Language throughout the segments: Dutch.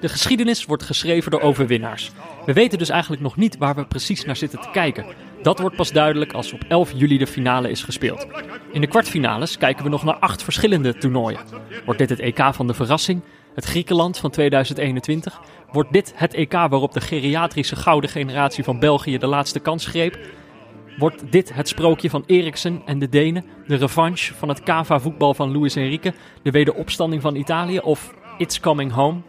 De geschiedenis wordt geschreven door overwinnaars. We weten dus eigenlijk nog niet waar we precies naar zitten te kijken. Dat wordt pas duidelijk als op 11 juli de finale is gespeeld. In de kwartfinales kijken we nog naar acht verschillende toernooien. Wordt dit het EK van de verrassing? Het Griekenland van 2021? Wordt dit het EK waarop de geriatrische gouden generatie van België de laatste kans greep? Wordt dit het sprookje van Eriksen en de Denen? De revanche van het Cava-voetbal van Luis Enrique? De wederopstanding van Italië? Of It's Coming Home?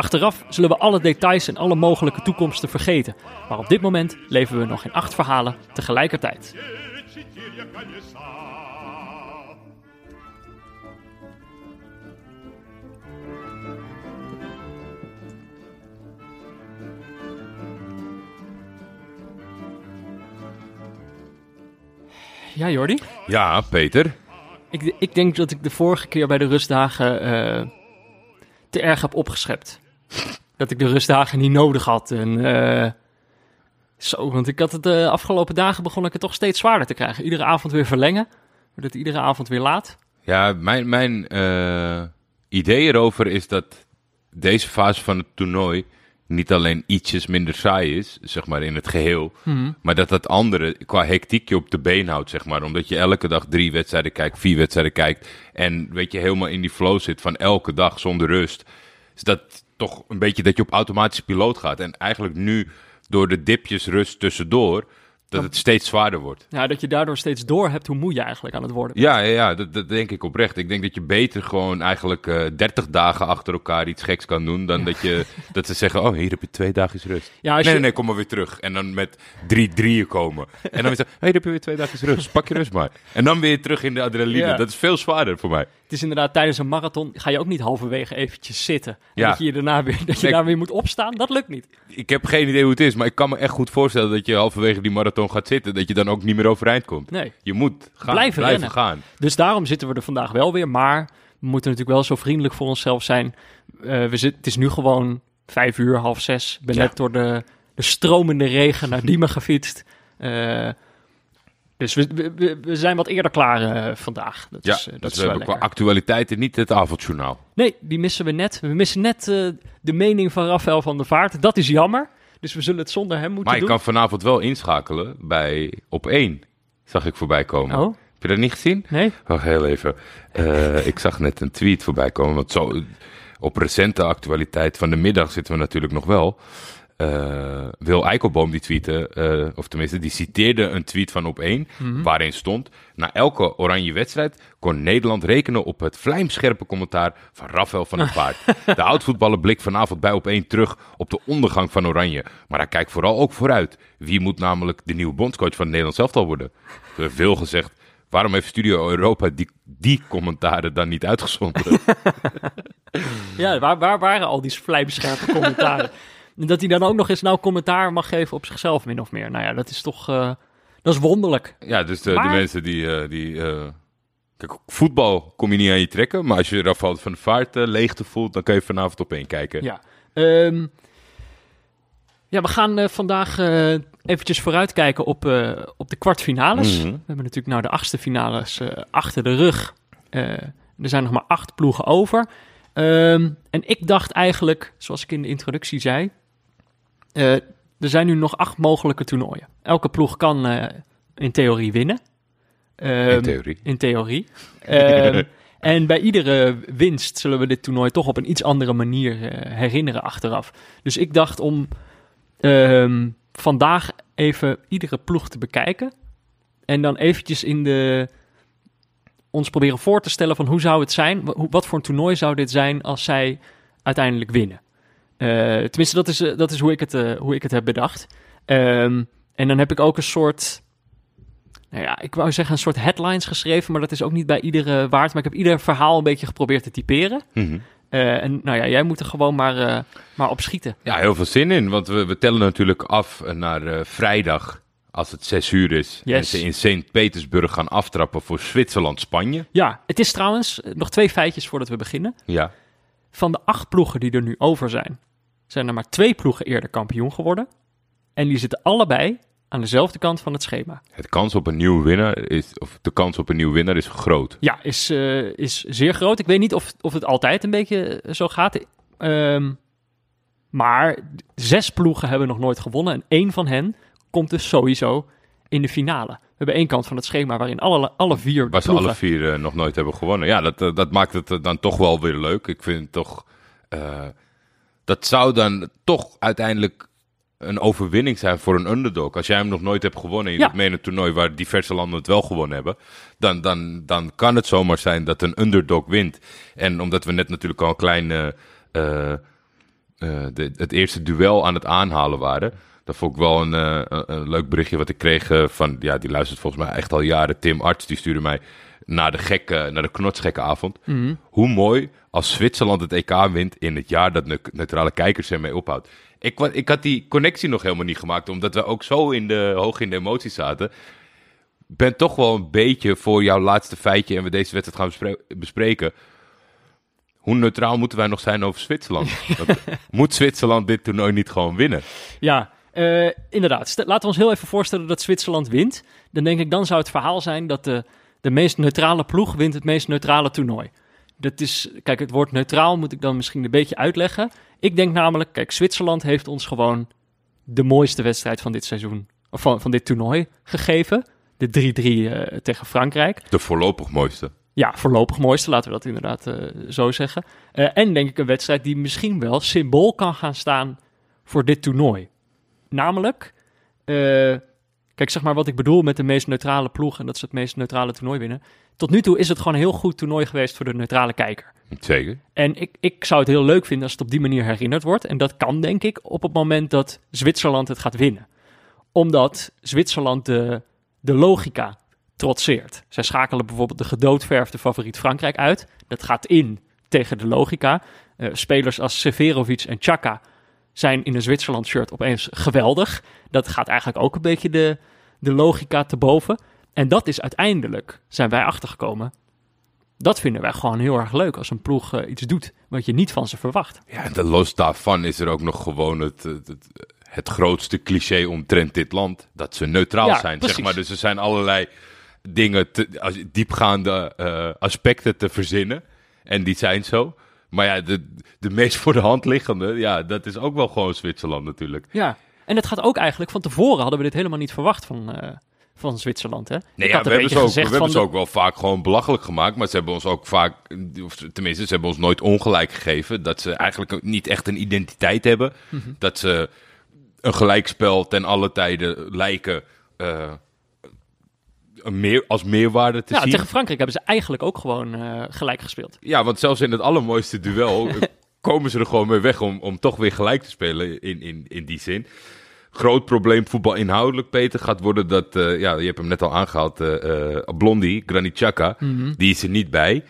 Achteraf zullen we alle details en alle mogelijke toekomsten vergeten. Maar op dit moment leven we nog in acht verhalen tegelijkertijd. Ja, Jordi? Ja, Peter. Ik, ik denk dat ik de vorige keer bij de rustdagen eh, te erg heb opgeschept. Dat ik de rustdagen niet nodig had. En, eh, zo, want ik had het de afgelopen dagen begon ik het toch steeds zwaarder te krijgen. Iedere avond weer verlengen. Wordt het iedere avond weer laat. Ja, mijn, mijn eh, idee erover is dat deze fase van het toernooi niet alleen ietsjes minder saai is, zeg maar in het geheel, maar dat dat andere qua hectiek je op de been houdt, zeg maar. Omdat je elke dag drie wedstrijden kijkt, vier wedstrijden kijkt en weet je helemaal in die flow zit van elke dag zonder rust. Is dat toch een beetje dat je op automatische piloot gaat. En eigenlijk nu door de dipjes rust tussendoor, dat het steeds zwaarder wordt. Ja, dat je daardoor steeds door hebt hoe moe je eigenlijk aan het worden bent. Ja, ja, ja dat, dat denk ik oprecht. Ik denk dat je beter gewoon eigenlijk eh 30 dagen achter elkaar iets geks kan doen. Dan dat, je, dat ze zeggen, oh, hier heb je twee dagen rust. Ja, als nee, je- nee, nee, kom maar weer terug. En dan met drie drieën komen. En dan weer zeggen, hey, hier heb je weer twee dagen rust. Pak je rust maar. En dan weer terug in de adrenaline. Ja. Dat is veel zwaarder voor mij. Het is inderdaad tijdens een marathon ga je ook niet halverwege eventjes zitten. En Ja. dat je je daarna weer, dat je daar weer moet opstaan. Dat lukt niet. Ik heb geen idee hoe het is, maar ik kan me echt goed voorstellen dat je halverwege die marathon gaat zitten. Dat je dan ook niet meer overeind komt. Nee. Je moet gaan, Blijven gaan. Dus daarom zitten we er vandaag wel weer. Maar we moeten natuurlijk wel zo vriendelijk voor onszelf zijn. Eh, we zit, het is nu gewoon vijf uur, half zes. Ik ben Ja. net door de, de stromende regen naar Diemen gefietst. Eh, dus we, we- zijn wat eerder klaar eh, vandaag. Dat Ja, is, eh, dat dus is we wel hebben qua actualiteiten niet het avondjournaal. Nee, die missen we net. We missen net de mening van Rafael van der Vaart. Dat is jammer. Dus we zullen het zonder hem moeten Maar je doen. kan vanavond wel inschakelen bij op 1. Zag ik voorbij komen. Oh, Heb je dat niet gezien? nee? Wacht heel even. Eh, ik zag net een tweet voorbij komen. Want zo, op recente actualiteit van de middag zitten we natuurlijk nog wel. Eh, Wil Eikelboom die tweette, eh, of tenminste, die citeerde een tweet van op 1, waarin stond: Na elke oranje wedstrijd kon Nederland rekenen op het vlijmscherpe commentaar van Rafael van der Vaart. De oudvoetballer blikt vanavond bij op 1 terug op de ondergang van Oranje. Maar hij kijkt vooral ook vooruit. Wie moet namelijk de nieuwe bondscoach van het Nederlands elftal worden? Er veel gezegd. Waarom heeft Studio Europa die, die commentaren dan niet uitgezonden? Ja, waar, waar waren al die vlijmscherpe commentaren? En dat hij dan ook nog eens nou commentaar mag geven op zichzelf, min of meer. Nou ja, dat is toch... eh, dat is wonderlijk. ja, dus de, Maar- de mensen die... eh, die eh, kijk, voetbal kom je niet aan je trekken. Maar als je Rafael van de Vaart leegte voelt, dan kan je vanavond op één kijken. Ja. Ehm, ja, we gaan eh, vandaag eh, eventjes vooruitkijken op, eh, op de kwartfinales. Mhm. We hebben natuurlijk nou de achtste finales achter de rug. Eh, er zijn nog maar acht ploegen over. Ehm, en ik dacht eigenlijk, zoals ik in de introductie zei... eh, er zijn nu nog acht mogelijke toernooien. Elke ploeg kan eh, in theorie winnen. Ehm, In theorie. in theorie. Ehm, en bij iedere winst zullen we dit toernooi toch op een iets andere manier eh, herinneren achteraf. Dus ik dacht om ehm, vandaag even iedere ploeg te bekijken. En dan eventjes in de, ons proberen voor te stellen van hoe zou het zijn, wat voor een toernooi zou dit zijn als zij uiteindelijk winnen. Eh, tenminste, dat is, eh, dat is hoe, ik het, eh, hoe ik het heb bedacht. Ehm, en dan heb ik ook een soort nou ja, ik wou zeggen een soort headlines geschreven, maar dat is ook niet bij iedere waard. Maar ik heb ieder verhaal een beetje geprobeerd te typeren. Mhm. En nou ja, jij moet er gewoon maar, eh, maar op schieten. Ja, heel veel zin in. Want we, we tellen natuurlijk af naar vrijdag, als het zes uur is. En Yes. ze in Sint-Petersburg gaan aftrappen voor Zwitserland-Spanje. Ja, het is trouwens nog twee feitjes voordat we beginnen. Ja. Van de acht ploegen die er nu over zijn, zijn er maar twee ploegen eerder kampioen geworden. En die zitten allebei aan dezelfde kant van het schema. Het kans op een nieuwe winnaar is, of de kans op een nieuwe winnaar is groot. Ja, is, eh, is zeer groot. Ik weet niet of, of het altijd een beetje eh, zo gaat. Ehm, Maar zes ploegen hebben nog nooit gewonnen. En één van hen komt dus sowieso in de finale. We hebben één kant van het schema waarin alle, alle vier Waar ze ploegen... alle vier eh, nog nooit hebben gewonnen. Ja, dat, dat maakt het dan toch wel weer leuk. Ik vind het toch... dat zou dan toch uiteindelijk een overwinning zijn voor een underdog. Als jij hem nog nooit hebt gewonnen en je Ja. in een toernooi waar diverse landen het wel gewonnen hebben, dan, dan, dan kan het zomaar zijn dat een underdog wint. En omdat we net natuurlijk al een klein eh, eh, eh, de, het eerste duel aan het aanhalen waren. Dat vond ik wel een, eh, een, een leuk berichtje wat ik kreeg eh, van, ja, die luistert volgens mij echt al jaren. Tim Arts, die stuurde mij naar de gekke, naar de knotsgekke avond. Mhm. Hoe mooi als Zwitserland het EK wint in het jaar dat ne- neutrale kijkers ermee ophoudt. Ik, ik had die connectie nog helemaal niet gemaakt, omdat we ook zo in de, hoog in de emoties zaten. Ik ben toch wel een beetje voor jouw laatste feitje en we deze wedstrijd gaan bespre- bespreken. Hoe neutraal moeten wij nog zijn over Zwitserland? Moet Zwitserland dit toernooi niet gewoon winnen? Ja, eh, inderdaad. Laten we ons heel even voorstellen dat Zwitserland wint. Dan denk ik, dan zou het verhaal zijn dat de, de meest neutrale ploeg wint het meest neutrale toernooi. Dat is, kijk, het woord neutraal moet ik dan misschien een beetje uitleggen. Ik denk namelijk, kijk, Zwitserland heeft ons gewoon de mooiste wedstrijd van dit seizoen, of van, van dit toernooi gegeven. De 3-3 eh, tegen Frankrijk. De voorlopig mooiste. Ja, voorlopig mooiste, laten we dat inderdaad eh, zo zeggen. En denk ik een wedstrijd die misschien wel symbool kan gaan staan voor dit toernooi. Namelijk, eh, kijk zeg maar wat ik bedoel met de meest neutrale ploeg en dat ze het meest neutrale toernooi winnen. Tot nu toe is het gewoon een heel goed toernooi geweest voor de neutrale kijker. Zeker. En ik, ik zou het heel leuk vinden als het op die manier herinnerd wordt. En dat kan denk ik op het moment dat Zwitserland het gaat winnen. Omdat Zwitserland de, de logica trotseert. Zij schakelen bijvoorbeeld de gedoodverfde favoriet Frankrijk uit. Dat gaat in tegen de logica. Eh, spelers als Severovic en Chaka zijn in een Zwitserland shirt opeens geweldig. Dat gaat eigenlijk ook een beetje de, de logica te boven. En dat is uiteindelijk, zijn wij achtergekomen, dat vinden wij gewoon heel erg leuk als een ploeg eh, iets doet wat je niet van ze verwacht. Ja, en de los daarvan is er ook nog gewoon het, het, het, het grootste cliché omtrent dit land. Dat ze neutraal Ja, zijn, precies. zeg maar. Dus er zijn allerlei dingen, te, als- diepgaande eh, aspecten te verzinnen. En die zijn zo. Maar ja, de, de meest voor de hand liggende, ja, dat is ook wel gewoon Zwitserland natuurlijk. Ja, en het gaat ook eigenlijk, van tevoren hadden we dit helemaal niet verwacht van, eh, van Zwitserland. Hè? Nee, ja, we hebben, ze ook, we hebben ze ook wel vaak gewoon belachelijk gemaakt. Maar ze hebben ons ook vaak, of tenminste, ze hebben ons nooit ongelijk gegeven. Dat ze eigenlijk niet echt een identiteit hebben. Mhm. Dat ze een gelijkspel ten alle tijden lijken eh, meer, als meerwaarde te Ja, zien. tegen Frankrijk hebben ze eigenlijk ook gewoon eh, gelijk gespeeld. Ja, want zelfs in het allermooiste duel komen ze er gewoon mee weg om, om toch weer gelijk te spelen in, in, in die zin. Groot probleem voetbal inhoudelijk, Peter, gaat worden dat, eh, ja, je hebt hem net al aangehaald, eh Blondie, Granit Xhaka, die is er niet bij.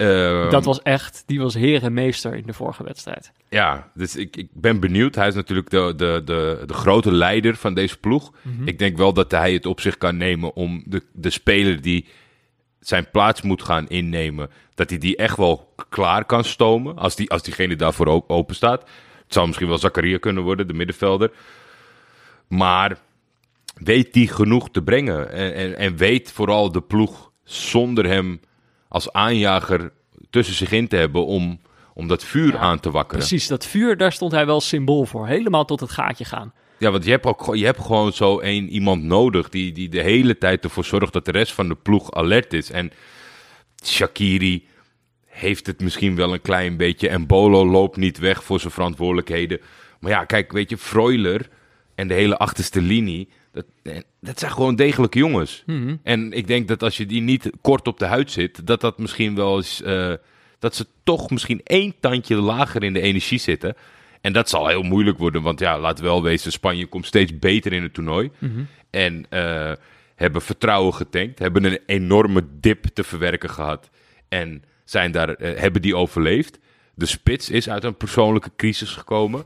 Ehm, Dat was echt, die was heer en meester in de vorige wedstrijd. Ja, dus ik, ik ben benieuwd. Hij is natuurlijk de, de, de, de grote leider van deze ploeg. Ik denk wel dat hij het op zich kan nemen om de, de speler die zijn plaats moet gaan innemen, dat hij die echt wel klaar kan stomen. Als, die, als diegene daarvoor open staat. Het zou misschien wel Zakaria kunnen worden, de middenvelder. Maar weet die genoeg te brengen? En, en, en weet vooral de ploeg zonder hem als aanjager tussen zich in te hebben om, om dat vuur Ja, aan te wakkeren. Precies, dat vuur, daar stond hij wel symbool voor. Helemaal tot het gaatje gaan. Ja, want je hebt, ook, gewoon- je hebt gewoon zo één iemand nodig die, die de hele tijd ervoor zorgt dat de rest van de ploeg alert is. En Shakiri heeft het misschien wel een klein beetje en Bolo loopt niet weg voor zijn verantwoordelijkheden. Maar ja, kijk, weet je, Freuler en de hele achterste linie, dat, eh, dat zijn gewoon degelijke jongens. En ik denk dat als je die niet kort op de huid zit, dat dat misschien wel eens, eh, dat ze toch misschien één tandje lager in de energie zitten. En dat zal heel moeilijk worden, want ja, laat wel wezen, Spanje komt steeds beter in het toernooi. En eh, hebben vertrouwen getankt, hebben een enorme dip te verwerken gehad. En zijn daar, hebben die overleefd. De spits is uit een persoonlijke crisis gekomen.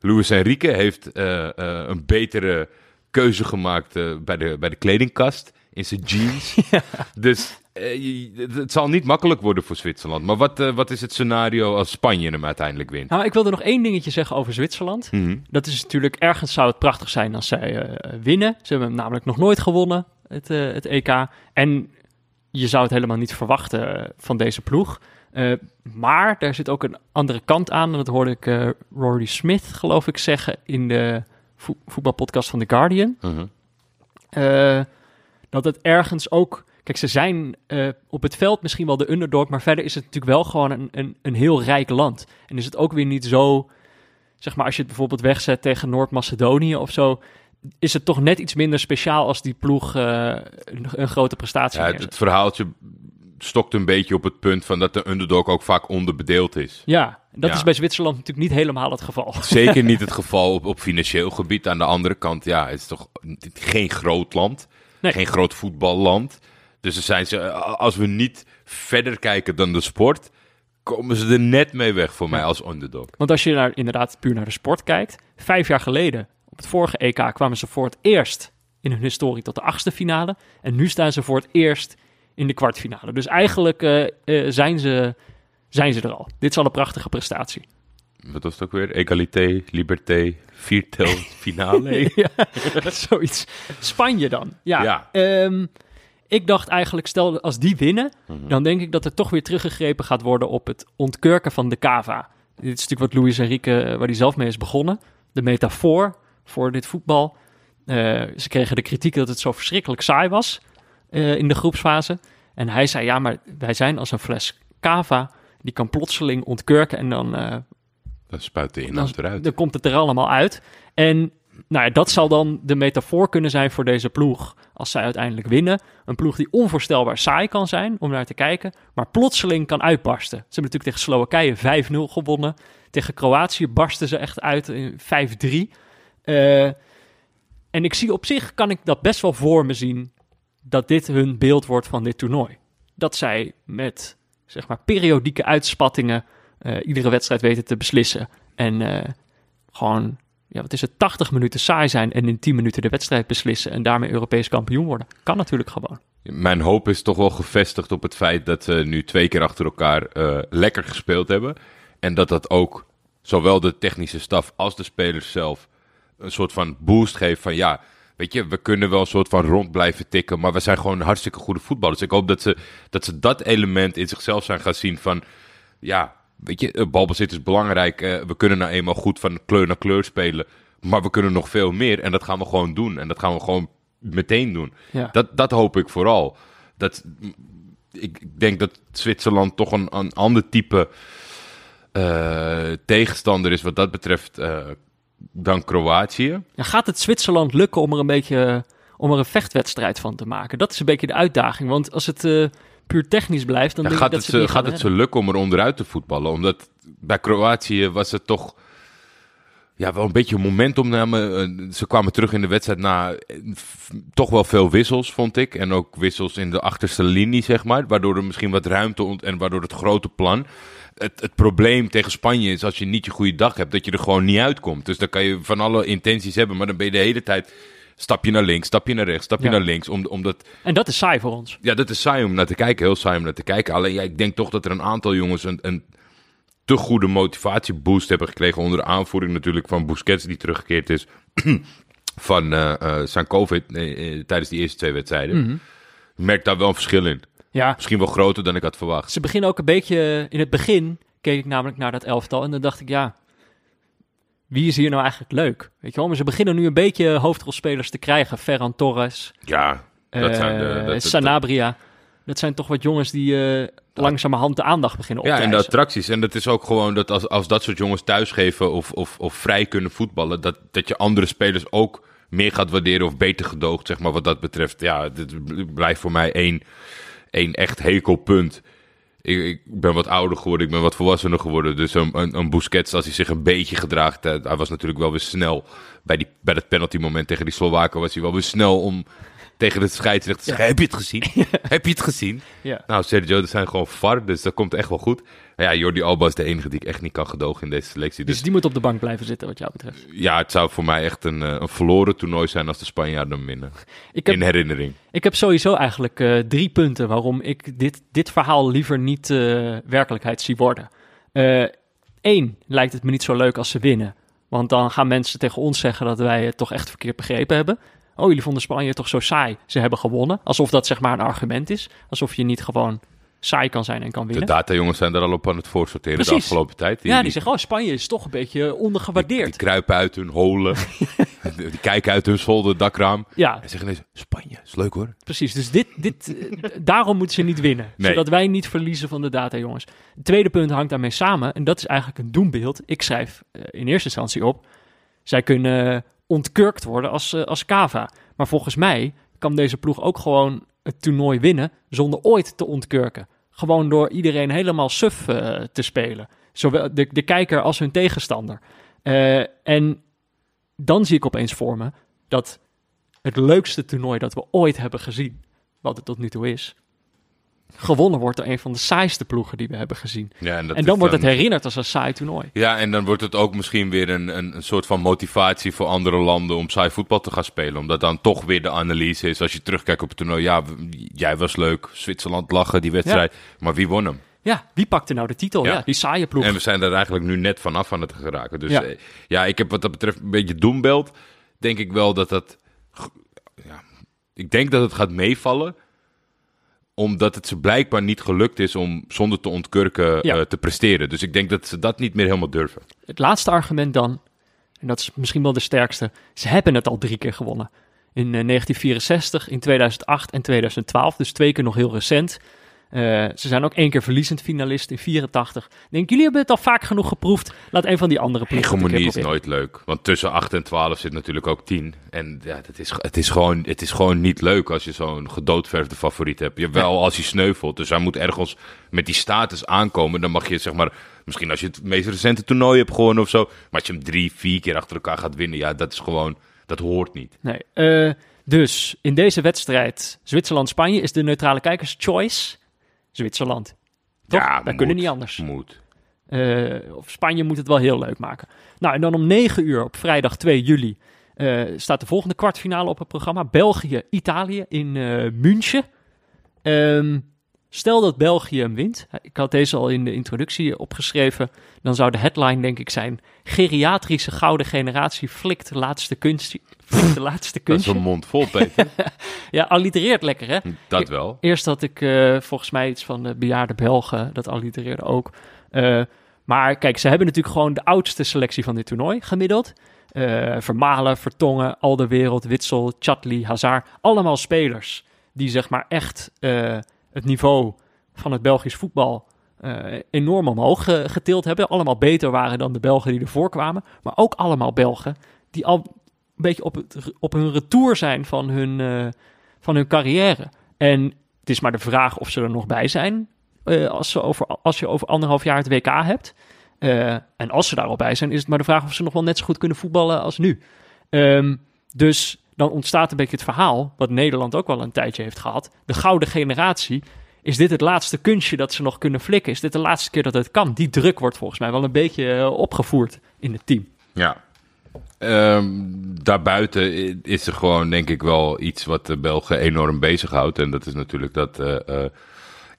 Luis Enrique heeft een betere keuze gemaakt eh, bij, de, bij de kledingkast in zijn jeans. Dus eh, het- zal niet makkelijk worden voor Zwitserland. Maar wat, eh, wat is het scenario als Spanje hem uiteindelijk wint? Nou, ik wilde nog één dingetje zeggen over Zwitserland. Mhm. Dat is natuurlijk, ergens zou het prachtig zijn als zij winnen. Ze hebben hem namelijk nog nooit gewonnen, het, het EK. En je zou het helemaal niet verwachten van deze ploeg. Maar daar zit ook een andere kant aan. En dat hoorde ik Rory Smith, geloof ik, zeggen in de vo voetbalpodcast van The Guardian. Mhm. Uh, dat het ergens ook. Kijk, ze zijn uh, op het veld misschien wel de underdog, maar verder is het natuurlijk wel gewoon een, een, een heel rijk land. En is het ook weer niet zo. Zeg maar, als je het bijvoorbeeld wegzet tegen Noord-Macedonië of zo, is het toch net iets minder speciaal als die ploeg uh, een, een, grote prestatie ja, het, het verhaaltje stokt een beetje op het punt van dat de underdog ook vaak onderbedeeld is. Ja, dat ja. is bij Zwitserland natuurlijk niet helemaal het geval. Zeker niet het geval op, op financieel gebied. Aan de andere kant, ja, het is toch geen groot land. Nee. Geen groot voetballand. Dus er zijn ze, als we niet verder kijken dan de sport, komen ze er net mee weg voor ja. mij als underdog. Want als je naar, inderdaad puur naar de sport kijkt, vijf jaar geleden, op het vorige EK, kwamen ze voor het eerst in hun historie tot de achtste finale. En nu staan ze voor het eerst in de kwartfinale. Dus eigenlijk uh, uh, zijn, ze, zijn ze er al. Dit is al een prachtige prestatie. Wat was het ook weer? Egalité, liberté, viertel, finale. ja, zoiets. Spanje dan. Ja. ja. Um, ik dacht eigenlijk, stel als die winnen, mm -hmm. dan denk ik dat er toch weer teruggegrepen gaat worden op het ontkurken van de cava. Dit is natuurlijk wat Luis Enrique, waar hij zelf mee is begonnen. De metafoor voor dit voetbal. Uh, ze kregen de kritiek dat het zo verschrikkelijk saai was uh, in de groepsfase. En hij zei, ja, maar wij zijn als een fles cava. Die kan plotseling ontkurken en dan... Uh, dan spuit de inhoud eruit. Dan komt het er allemaal uit. En nou ja, dat zal dan de metafoor kunnen zijn voor deze ploeg. Als zij uiteindelijk winnen. Een ploeg die onvoorstelbaar saai kan zijn om naar te kijken. Maar plotseling kan uitbarsten. Ze hebben natuurlijk tegen Slowakije 5-0 gewonnen. Tegen Kroatië barsten ze echt uit in 5-3. Uh, en ik zie op zich, kan ik dat best wel voor me zien. Dat dit hun beeld wordt van dit toernooi. Dat zij met, zeg maar, periodieke uitspattingen... Uh, iedere wedstrijd weten te beslissen. En uh, gewoon ja, wat is het, 80 minuten saai zijn en in 10 minuten de wedstrijd beslissen en daarmee Europees kampioen worden. Kan natuurlijk gewoon. Mijn hoop is toch wel gevestigd op het feit dat ze nu twee keer achter elkaar uh, lekker gespeeld hebben. En dat dat ook zowel de technische staf als de spelers zelf een soort van boost geeft van ja, weet je, we kunnen wel een soort van rond blijven tikken, maar we zijn gewoon hartstikke goede voetballers. Ik hoop dat ze dat, ze dat element in zichzelf zijn gaan zien van ja, weet je, balbezit is belangrijk. Uh, we kunnen nou eenmaal goed van kleur naar kleur spelen. Maar we kunnen nog veel meer. En dat gaan we gewoon doen. En dat gaan we gewoon meteen doen. Ja. Dat, dat hoop ik vooral. Dat, ik denk dat Zwitserland toch een, een ander type uh, tegenstander is wat dat betreft uh, dan Kroatië. Ja, gaat het Zwitserland lukken om er een beetje om er een vechtwedstrijd van te maken? Dat is een beetje de uitdaging. Want als het uh, puur technisch blijft, dan ja, denk gaat ik dat het, ze ze, gaat het ze lukken om er onderuit te voetballen? Omdat bij Kroatië was het toch ja, wel een beetje momentumname. Ze kwamen terug in de wedstrijd na toch wel veel wissels, vond ik. En ook wissels in de achterste linie, zeg maar. Waardoor er misschien wat ruimte ont en waardoor het grote plan. Het, het probleem tegen Spanje is als je niet je goede dag hebt, dat je er gewoon niet uitkomt. Dus dan kan je van alle intenties hebben, maar dan ben je de hele tijd stap je naar links, stap je naar rechts, stap je Ja. naar links. Om, omdat, En dat is saai voor ons. ja, dat is saai om naar te kijken, heel saai om naar te kijken. Alleen ja, ik denk toch dat er een aantal jongens een, een te goede motivatieboost hebben gekregen. Onder de aanvoering natuurlijk van Busquets, die teruggekeerd is van eh zijn COVID tijdens die eerste twee wedstrijden. Mhm. Ik merk daar wel een verschil in. Ja, Misschien wel groter dan ik had verwacht. ze beginnen ook een beetje... In het begin keek ik namelijk naar dat elftal en dan dacht ik, ja... Wie is hier nou eigenlijk leuk? Weet je wel, maar ze beginnen nu een beetje hoofdrolspelers te krijgen. Ferran Torres, Ja, dat zijn de... eh, dat- Sanabria. Dat zijn toch wat jongens die eh, langzamerhand de aandacht beginnen op Ja, te en de attracties. En dat is ook gewoon dat als, als dat soort jongens thuisgeven of, of, of vrij kunnen voetballen, dat, dat je andere spelers ook meer gaat waarderen of beter gedoogt, zeg maar, wat dat betreft. Ja, dit blijft voor mij één, één echt hekelpunt. Ik, ik ben wat ouder geworden, ik ben wat volwassener geworden. Dus een, een, een Busquets, als hij zich een beetje gedraagt, hij was natuurlijk wel weer snel. Bij, die, bij dat penalty moment tegen die Slowaken was hij wel weer snel om tegen de scheidsrechter te zeggen, heb je het gezien? heb je het gezien? Ja. Nou, Sergio, dat zijn gewoon VAR, dus dat komt echt wel goed. Ja, Jordi Alba is de enige die ik echt niet kan gedogen in deze selectie. Dus, Dus die moet op de bank blijven zitten, wat jou betreft. ja, het zou voor mij echt een, eh, een verloren toernooi zijn als de Spanjaarden hem winnen. Ik heb, In herinnering. ik heb sowieso eigenlijk eh, drie punten waarom ik dit, dit verhaal liever niet eh, werkelijkheid zie worden. Eén, lijkt het me niet zo leuk als ze winnen. Want dan gaan mensen tegen ons zeggen dat wij het toch echt verkeerd begrepen hebben. Oh, jullie vonden Spanje toch zo saai? Ze hebben gewonnen. Alsof dat zeg maar een argument is. Alsof je niet gewoon saai kan zijn en kan De winnen. datajongens zijn er al op aan het voorsorteren de afgelopen tijd. ja, die zeggen, oh, Spanje is toch een beetje ondergewaardeerd. Die kruipen uit hun holen. die kijken uit hun zolder dakraam. ja, En zeggen ineens, Spanje, is leuk hoor. precies. Dus dit, dit, eh, daarom moeten ze niet winnen. Nee. Zodat wij niet verliezen van de data, jongens. Het tweede punt hangt daarmee samen. En dat is eigenlijk een doembeeld. Ik schrijf eh, in eerste instantie op. Zij kunnen ontkurkt worden als, eh, als Kava. Maar volgens mij kan deze ploeg ook gewoon het toernooi winnen zonder ooit te ontkurken. Gewoon door iedereen helemaal suf eh, te spelen. Zowel de, de kijker als hun tegenstander. Eh, en dan zie ik opeens voor me dat het leukste toernooi dat we ooit hebben gezien, wat het tot nu toe is, gewonnen wordt door een van de saaiste ploegen die we hebben gezien. Ja, en dan wordt het herinnerd als een saai toernooi. Ja, en dan wordt het ook misschien weer een, een, een soort van motivatie voor andere landen om saai voetbal te gaan spelen. Omdat dan toch weer de analyse is, als je terugkijkt op het toernooi, ja, jij was leuk, Zwitserland lachen, die wedstrijd, maar wie won hem? Ja, wie pakte nou de titel? Ja, Ja. die saaie ploeg. En we zijn er eigenlijk nu net vanaf aan het geraken. Dus Ja. ja, ja ik heb wat dat betreft een beetje doembeeld. Denk ik wel dat dat... Ja, ik denk dat het gaat meevallen omdat het ze blijkbaar niet gelukt is om zonder te ontkurken Ja. eh, te presteren. Dus ik denk dat ze dat niet meer helemaal durven. Het laatste argument dan, en dat is misschien wel de sterkste, ze hebben het al drie keer gewonnen. In eh, 1964, in 2008 en 2012, dus twee keer nog heel recent. Eh, ze zijn ook één keer verliezend finalist in 84. Ik Denk, jullie hebben het al vaak genoeg geproefd. Laat een van die andere ploegen Hegemonie is nooit leuk. Want tussen 8 en 12 zit natuurlijk ook 10. En ja, het is, het is, gewoon, het is gewoon niet leuk als je zo'n gedoodverfde favoriet hebt. Je wel als hij sneuvelt. Dus hij moet ergens met die status aankomen. Dan mag je zeg maar, misschien als je het meest recente toernooi hebt gewonnen of zo. Maar als je hem drie, vier keer achter elkaar gaat winnen. Ja, dat is gewoon, dat hoort niet. Nee. eh, dus in deze wedstrijd Zwitserland-Spanje is de neutrale kijkers choice Zwitserland. Toch? Ja, moet. kunnen niet anders. Moet. Eh, of Spanje moet het wel heel leuk maken. Nou, en dan om 9 uur op vrijdag 2 juli eh, staat de volgende kwartfinale op het programma. België-Italië in eh, München. Ehm, stel dat België hem wint. Ik had deze al in de introductie opgeschreven. Dan zou de headline denk ik zijn... Geriatrische gouden generatie flikt de laatste kunstje. Flikt de laatste Dat is een mond vol, Peter. Ja, allitereert lekker hè? dat wel. Eerst had ik eh, volgens mij iets van de bejaarde Belgen, dat allitereerde ook. Eh, maar kijk, ze hebben natuurlijk gewoon de oudste selectie van dit toernooi gemiddeld. Eh, Vermalen, Vertongen, Alderwereld, Witsel, Chatli, Hazard. Allemaal spelers die zeg maar echt eh, het niveau van het Belgisch voetbal eh, enorm omhoog getild hebben. Allemaal beter waren dan de Belgen die ervoor kwamen. Maar ook allemaal Belgen die al een beetje op, het, op hun retour zijn van hun, eh, van hun carrière. En het is maar de vraag of ze er nog bij zijn eh, als, ze over, als je over anderhalf jaar het WK hebt. En als ze daar al bij zijn, is het maar de vraag of ze nog wel net zo goed kunnen voetballen als nu. Ehm, dus dan ontstaat een beetje het verhaal, wat Nederland ook wel een tijdje heeft gehad. De gouden generatie. Is dit het laatste kunstje dat ze nog kunnen flikken? Is dit de laatste keer dat het kan? Die druk wordt volgens mij wel een beetje eh, opgevoerd in het team. Ja. Ehm, daarbuiten is er gewoon, denk ik, wel iets wat de Belgen enorm bezighoudt. En dat is natuurlijk dat eh,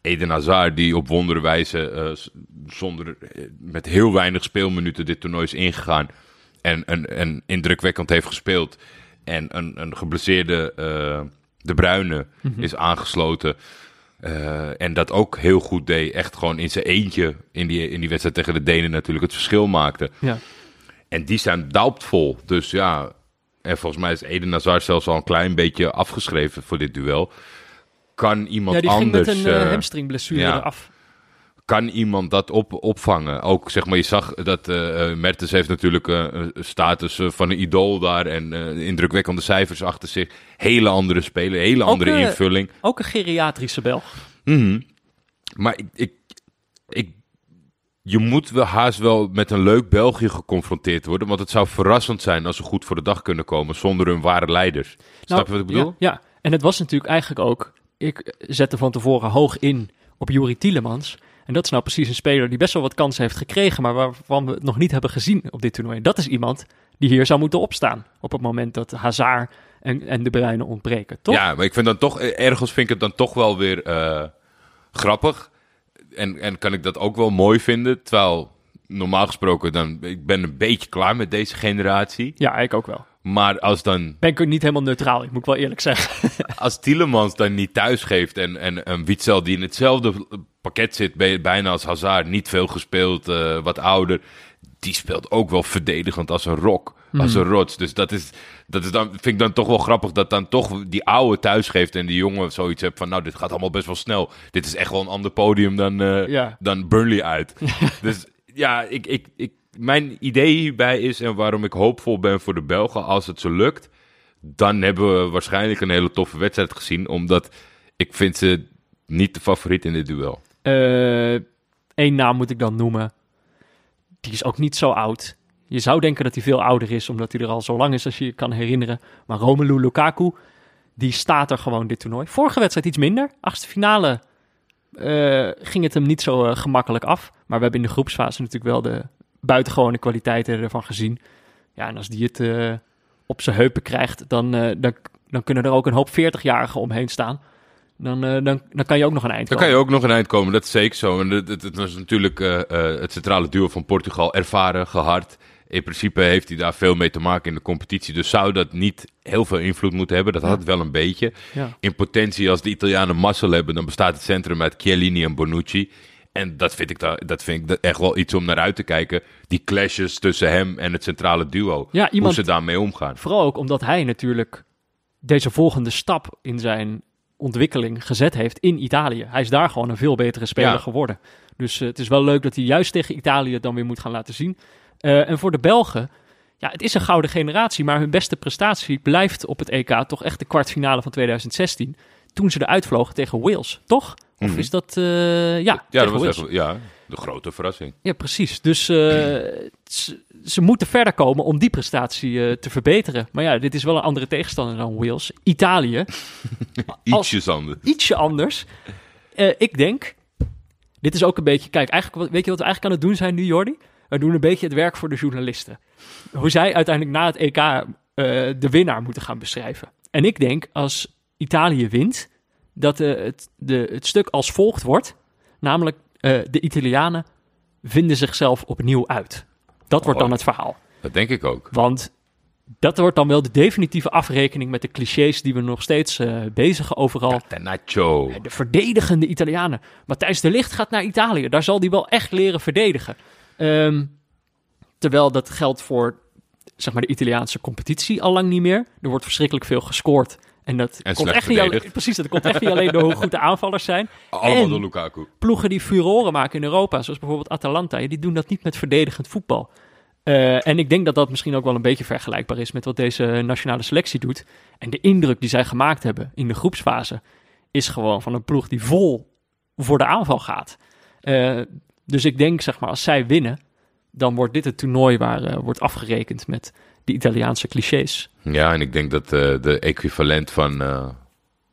Eden Hazard, die op wondere wijze eh, s- zonder, met heel weinig speelminuten dit toernooi is ingegaan. En, en, en indrukwekkend heeft gespeeld. En een, een geblesseerde eh, De Bruyne is aangesloten. Eh, en dat ook heel goed deed. Echt gewoon in zijn eentje in die, in die wedstrijd tegen de Denen natuurlijk het verschil maakte. Ja. En die zijn doubtful. Dus ja, en volgens mij is Eden Hazard zelfs al een klein beetje afgeschreven voor dit duel. Kan iemand Ja, die ging anders... met een eh, hamstringblessure ja. eraf. Kan iemand dat op, opvangen? Ook zeg maar, je zag dat eh eh, Mertens heeft natuurlijk eh, een status van een idool daar en eh, indrukwekkende cijfers achter zich. Hele andere speler, hele andere invulling. Ook een geriatrische Belg. Mhm. Maar ik, ik, ik, je moet wel haast wel met een leuk België geconfronteerd worden. Want het zou verrassend zijn als ze goed voor de dag kunnen komen zonder hun ware leiders. Snap je wat ik bedoel? Nou, Ja, ja, en het was natuurlijk eigenlijk ook... Ik zette van tevoren hoog in op Juri Tielemans. En dat is nou precies een speler die best wel wat kansen heeft gekregen... maar waarvan we het nog niet hebben gezien op dit toernooi. Dat is iemand die hier zou moeten opstaan... op het moment dat Hazard en, en De Bruyne ontbreken, toch? Ja, maar ik vind dan toch, eh, ergens vind ik het dan toch wel weer eh, grappig. En, en kan ik dat ook wel mooi vinden. Terwijl, normaal gesproken, dan, ik ben een beetje klaar met deze generatie. Ja, ik ook wel. Maar als dan, Ben ik niet helemaal neutraal, ik moet wel eerlijk zeggen. als Tielemans dan niet thuis geeft en, en een Witzel die in hetzelfde pakket zit, bij- bijna als Hazard, niet veel gespeeld, eh, wat ouder, die speelt ook wel verdedigend als een rok, als een rots. Dus dat is, dat is dan, vind ik dan toch wel grappig dat dan toch die oude thuis geeft en die jongen zoiets hebt van, nou, dit gaat allemaal best wel snel. Dit is echt wel een ander podium dan, eh, Ja. dan Burnley uit. dus ja, ik, ik, ik, mijn idee hierbij is en waarom ik hoopvol ben voor de Belgen, als het zo lukt, dan hebben we waarschijnlijk een hele toffe wedstrijd gezien, omdat ik vind ze niet de favoriet in dit duel. Eén naam moet ik dan noemen. Die is ook niet zo oud. Je zou denken dat hij veel ouder is, omdat hij er al zo lang is als je je kan herinneren. Maar Romelu Lukaku, die staat er gewoon dit toernooi. Vorige wedstrijd iets minder. Achtste finale eh, ging het hem niet zo eh, gemakkelijk af. Maar we hebben in de groepsfase natuurlijk wel de buitengewone kwaliteiten ervan gezien. Ja, en als die het eh, op zijn heupen krijgt, dan, eh, dan, dan kunnen er ook een hoop 40-jarigen omheen staan. Dan, eh, dan, dan kan je ook nog een eind Dan komen. kan je ook nog een eind komen, dat is zeker zo. En het, het, het was natuurlijk eh, het centrale duo van Portugal ervaren, gehard. In principe heeft hij daar veel mee te maken in de competitie. Dus zou dat niet heel veel invloed moeten hebben. Dat had het wel een beetje. Ja. In potentie, als de Italianen mazzel hebben, dan bestaat het centrum uit Chiellini en Bonucci. En dat vind ik, da- dat vind ik echt wel iets om naar uit te kijken. Die clashes tussen hem en het centrale duo. Ja, iemand- Hoe ze daarmee omgaan. Vooral ook omdat hij natuurlijk deze volgende stap in zijn ontwikkeling gezet heeft in Italië. Hij is daar gewoon een veel betere speler Ja. geworden. Dus eh, het is wel leuk dat hij juist tegen Italië dan weer moet gaan laten zien. Eh, en voor de Belgen, ja, het is een gouden generatie, maar hun beste prestatie blijft op het EK toch echt de kwartfinale van 2016. Toen ze eruit vlogen tegen Wales, toch? Of Mhm. is dat, eh, ja, Ja, dat was echt, ja, de grote verrassing. Ja, precies. Dus eh, ze, moeten verder komen om die prestatie eh, te verbeteren. Maar ja, dit is wel een andere tegenstander dan Wales. Italië, Ietsjes anders. ietsje anders. Ik denk, dit is ook een beetje... Kijk, eigenlijk, weet je wat we eigenlijk aan het doen zijn nu, Jordi? We doen een beetje het werk voor de journalisten. Hoe zij uiteindelijk na het EK de winnaar moeten gaan beschrijven. En ik denk, als Italië wint, dat eh, het, de, het stuk als volgt wordt. Namelijk, eh, de Italianen vinden zichzelf opnieuw uit. Dat wordt dan Oh. het verhaal. Dat denk ik ook. Want dat wordt dan wel de definitieve afrekening met de clichés die we nog steeds eh bezigen overal. Tenacho. De verdedigende Italianen. Matthijs de Ligt gaat naar Italië. Daar zal hij wel echt leren verdedigen. Ehm, terwijl dat geldt voor zeg maar, de Italiaanse competitie al lang niet meer. Er wordt verschrikkelijk veel gescoord. En dat En komt echt niet alleen, verdedigd. precies, dat komt echt niet alleen door hoe goed de aanvallers zijn. Allemaal En- door Lukaku. Ploegen die furoren maken in Europa, zoals bijvoorbeeld Atalanta, die doen dat niet met verdedigend voetbal. Eh, en ik denk dat dat misschien ook wel een beetje vergelijkbaar is met wat deze nationale selectie doet. En de indruk die zij gemaakt hebben in de groepsfase is gewoon van een ploeg die vol voor de aanval gaat. Eh, dus ik denk, zeg maar, als zij winnen, dan wordt dit het toernooi waar eh, wordt afgerekend met de Italiaanse clichés. Ja, en ik denk dat eh, de equivalent van eh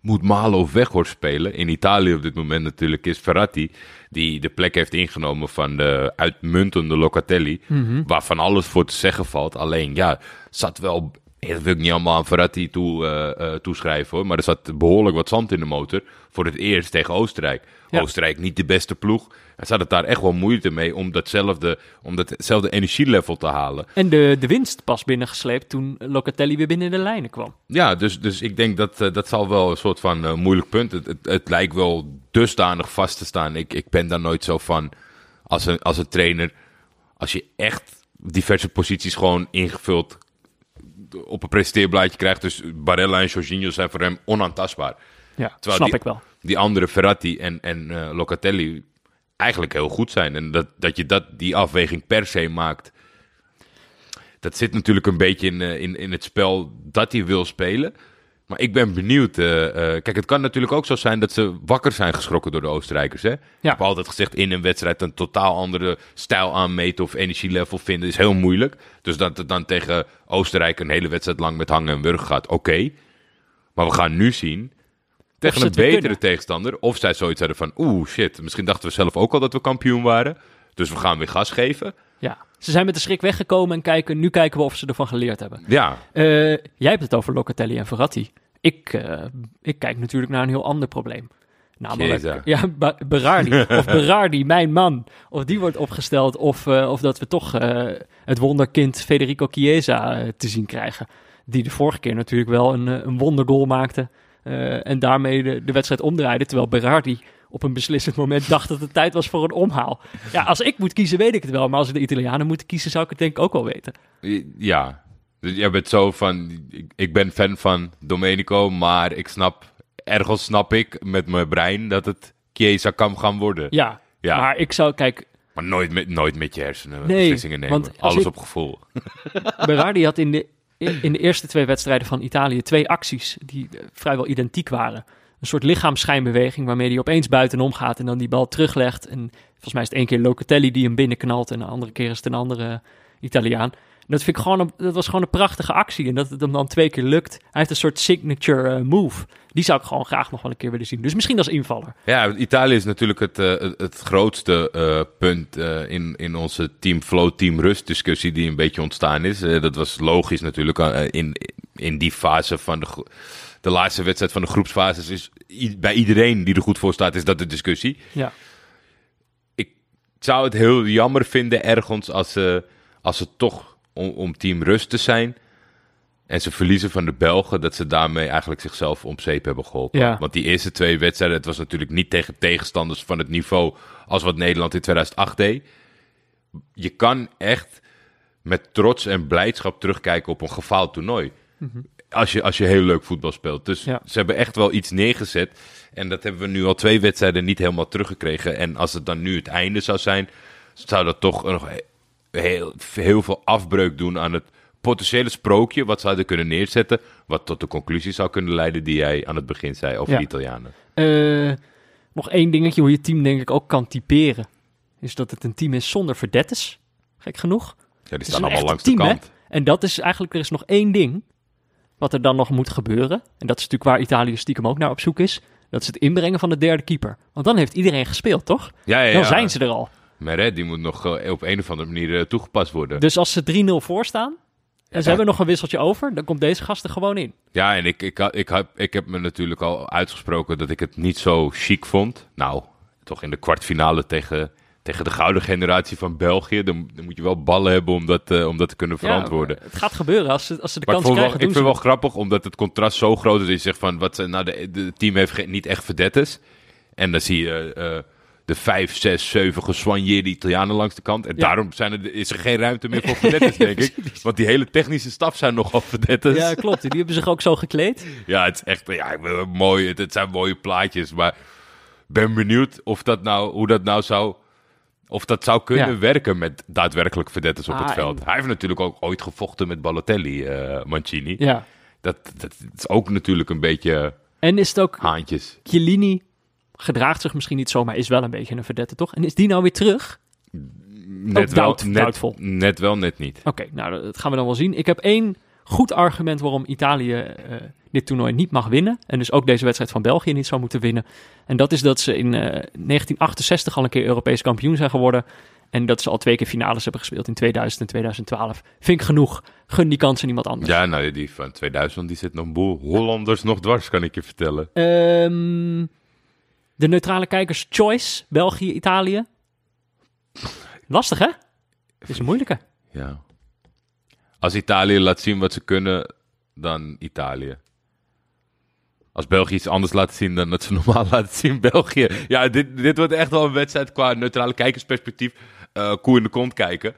moet Malo of Weghorst spelen. In Italië op dit moment natuurlijk is Ferrati. Die de plek heeft ingenomen van de uitmuntende Locatelli. Waarvan alles voor te zeggen valt. Alleen ja, zat wel... Dat wil ik niet allemaal aan Ferrati toe, eh, eh, toeschrijven hoor. Maar er zat behoorlijk wat zand in de motor. Voor het eerst tegen Oostenrijk. Ja. Oostenrijk niet de beste ploeg. En ze hadden daar echt wel moeite mee om datzelfde, om datzelfde energielevel te halen. En de, de winst pas binnengesleept toen Locatelli weer binnen de lijnen kwam. Ja, dus, dus ik denk dat eh, dat zal wel een soort van moeilijk punt. Het, het, het lijkt wel dusdanig vast te staan. Ik, ik ben daar nooit zo van als een, als een trainer. Als je echt diverse posities gewoon ingevuld op een presenteerblaadje krijgt. Dus Barella en Jorginho zijn voor hem onaantastbaar. Ja, Terwijl snap die- ik wel. Die andere Ferrati en, en eh, Locatelli eigenlijk heel goed zijn. En dat, dat je dat, die afweging per se maakt. Dat zit natuurlijk een beetje in, eh, in, in het spel dat hij wil spelen. Maar ik ben benieuwd. eh, eh, kijk, het kan natuurlijk ook zo zijn dat ze wakker zijn geschrokken door de Oostenrijkers. Hè? Ik heb altijd gezegd, in een wedstrijd een totaal andere stijl aanmeten of energielevel vinden is heel moeilijk. Dus dat het dan tegen Oostenrijk een hele wedstrijd lang met hangen en wurgen gaat, oké. Maar we gaan nu zien, tegen een betere kunnen. tegenstander, of zij zoiets hadden van, oeh shit, misschien dachten we zelf ook al dat we kampioen waren. Dus we gaan weer gas geven. Ja. Ze zijn met de schrik weggekomen en kijken, nu kijken we of ze ervan geleerd hebben. Ja, Eh, jij hebt het over Locatelli en Verratti. Ik, eh, ik kijk natuurlijk naar een heel ander probleem. Namelijk, ja, Berardi. of Berardi, mijn man. Of die wordt opgesteld. Of, eh, of dat we toch eh, het wonderkind Federico Chiesa te zien krijgen. Die de vorige keer natuurlijk wel een, een wondergoal maakte. en daarmee de, de wedstrijd omdraaide. Terwijl Berardi op een beslissend moment dacht dat het tijd was voor een omhaal. Ja, als ik moet kiezen, weet ik het wel. Maar als de Italianen moeten kiezen, zou ik het denk ik ook wel weten. Ja, dus jij bent zo van, ik, ik ben fan van Domenico, maar ik snap, ergens snap ik met mijn brein dat het Chiesa kan gaan worden. Ja, Ja. maar ik zou, kijk, Maar nooit met, nooit met je hersenen Nee, beslissingen nemen. want Alles ik- op gevoel. Berardi had in de, in de eerste twee wedstrijden van Italië twee acties die eh, vrijwel identiek waren. Een soort lichaamsschijnbeweging waarmee hij opeens buitenom gaat en dan die bal teruglegt. En volgens mij is het één keer Locatelli die hem binnenknalt en de andere keer is het een andere Italiaan. Dat, vind ik gewoon een, dat was gewoon een prachtige actie. En dat het hem dan twee keer lukt. Hij heeft een soort signature eh, move. Die zou ik gewoon graag nog wel een keer willen zien. Dus misschien als invaller. Ja, Italië is natuurlijk het, eh, het, grootste eh, punt in, in onze Team Flow, Team Rust discussie die een beetje ontstaan is. Dat was logisch natuurlijk in, in die fase van de, de laatste wedstrijd van de groepsfases. Is bij iedereen die er goed voor staat, is dat de discussie. Ja, Ik zou het heel jammer vinden ergens als ze, als ze toch om, om Team Rust te zijn... En ze verliezen van de Belgen, dat ze daarmee eigenlijk zichzelf om zeep hebben geholpen. Ja. Want die eerste twee wedstrijden, het was natuurlijk niet tegen tegenstanders van het niveau als wat Nederland in 2008 deed. Je kan echt met trots en blijdschap terugkijken op een gefaald toernooi. Als je, als je heel leuk voetbal speelt. Dus Ja. ze hebben echt wel iets neergezet. En dat hebben we nu al twee wedstrijden niet helemaal teruggekregen. En als het dan nu het einde zou zijn, zou dat toch nog heel, heel veel afbreuk doen aan het potentiële sprookje. Wat ze hadden kunnen neerzetten. Wat tot de conclusie zou kunnen leiden die jij aan het begin zei over Ja. de Italianen. Eh, nog één dingetje hoe je team denk ik ook kan typeren. Is dat het een team is zonder verdettes. Gek genoeg. Ja, die staan allemaal langs team, de hè? kant. En dat is eigenlijk, er is nog één ding wat er dan nog moet gebeuren. En dat is natuurlijk waar Italië stiekem ook naar op zoek is. Dat is het inbrengen van de derde keeper. Want dan heeft iedereen gespeeld, toch? Ja, ja, Dan ja. zijn ze er al. Maar hè, die moet nog eh, op een of andere manier eh, toegepast worden. Dus als ze 3-0 voor staan en ze Ja. hebben nog een wisseltje over, dan komt deze gast er gewoon in. Ja, en ik, ik, ik, heb, ik heb me natuurlijk al uitgesproken dat ik het niet zo chic vond. Nou, toch in de kwartfinale tegen, tegen de gouden generatie van België. Dan, dan moet je wel ballen hebben om dat, eh, om dat te kunnen verantwoorden. Ja, het gaat gebeuren als ze, als ze de maar ik, kans wel, krijgen. ik vind ze wel grappig, omdat het contrast zo groot is. Dat je zegt van, wat, ze- nou, de, de, het team heeft geen- niet echt verdettes. En dan zie je de vijf, zes, zeven geswanjeerde Italianen langs de kant. En Ja. daarom zijn er, is er geen ruimte meer voor verdettes, denk ik. Want die hele technische staf zijn nogal verdettes. Ja, klopt. Die hebben zich ook zo gekleed. Ja, het is echt ja, mooi. Het, het zijn mooie plaatjes, maar ben benieuwd of dat nou, hoe dat nou zou, of dat zou kunnen Ja. werken met daadwerkelijk verdettes op Ah, het veld. en- Hij heeft natuurlijk ook ooit gevochten met Balotelli, eh, Mancini. Ja. Dat, dat, is ook natuurlijk een beetje En is het ook, haantjes. Chiellini gedraagt zich misschien niet zo, maar is wel een beetje een verdette, toch? En is die nou weer terug? Net wel, doubt- net, wel, net niet. Oké, nou, dat gaan we dan wel zien. Ik heb één goed argument waarom Italië eh, dit toernooi niet mag winnen. En dus ook deze wedstrijd van België niet zou moeten winnen. En dat is dat ze in eh, 1968 al een keer Europees kampioen zijn geworden. En dat ze al twee keer finales hebben gespeeld in 2000 en 2012. Vind ik genoeg. Gun die kans aan iemand anders. Ja, nou, die van 2000 die zit nog een boel Hollanders nog dwars, kan ik je vertellen. Ehm, de neutrale kijkers choice, België, Italië. Lastig, hè? Is een moeilijke. Ja. Als Italië laat zien wat ze kunnen, dan Italië. Als België iets anders laat zien dan dat ze normaal laten zien België. Ja, dit, dit wordt echt wel een wedstrijd qua neutrale kijkersperspectief. eh koe in de kont kijken.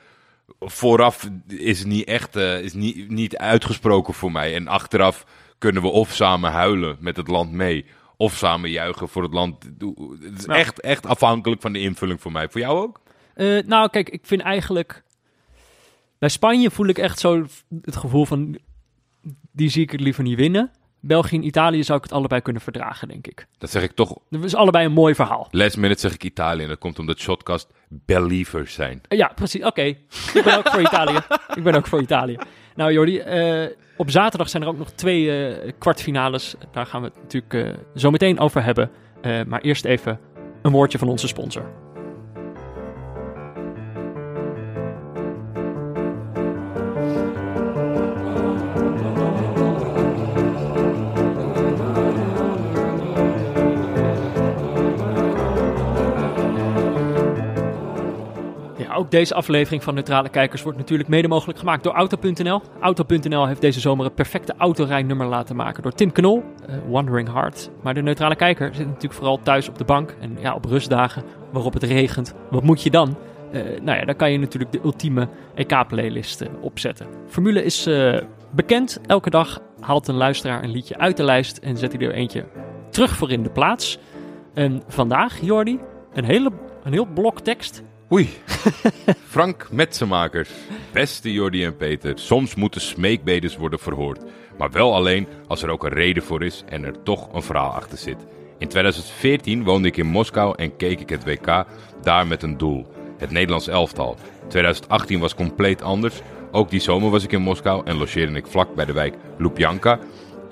Vooraf is het niet echt eh, is niet, niet uitgesproken voor mij. En achteraf kunnen we of samen huilen met het land mee. Of samen juichen voor het land. Het is Ja. echt, echt afhankelijk van de invulling voor mij. Voor jou ook? Eh, nou, kijk, ik vind eigenlijk... Bij Spanje voel ik echt zo het gevoel van... Die zie ik het liever niet winnen. België en Italië zou ik het allebei kunnen verdragen, denk ik. Dat zeg ik toch Dat is allebei een mooi verhaal. Last minute zeg ik Italië. En dat komt omdat Shotcast believers zijn. Eh, Ja, precies. Oké. Ik ben ook voor Italië. Ik ben ook voor Italië. Nou, Jordi, eh, op zaterdag zijn er ook nog twee eh, kwartfinales. Daar gaan we het natuurlijk eh, zo meteen over hebben. Eh, maar eerst even een woordje van onze sponsor. Ook deze aflevering van Neutrale Kijkers wordt natuurlijk mede mogelijk gemaakt door Auto.nl. Auto.nl heeft deze zomer het perfecte autorijnummer laten maken door Tim Knol, uh, Wandering Heart. Maar de Neutrale Kijker zit natuurlijk vooral thuis op de bank en ja, op rustdagen waarop het regent. Wat moet je dan? Uh, nou ja, dan kan je natuurlijk de ultieme EK-playlist uh, opzetten. Formule is bekend. Elke dag haalt een luisteraar een liedje uit de lijst en zet hij er eentje terug voor in de plaats. En vandaag, Jordi, een, hele, een heel blok tekst. Oei. Frank Metsenmakers. Beste Jordi en Peter. Soms moeten smeekbedes worden verhoord. Maar wel alleen als er ook een reden voor is en er toch een verhaal achter zit. In 2014 woonde ik in Moskou en keek ik het WK daar met een doel. Het Nederlands elftal. 2018 was compleet anders. Ook die zomer was ik in Moskou en logeerde ik vlak bij de wijk Lubjanka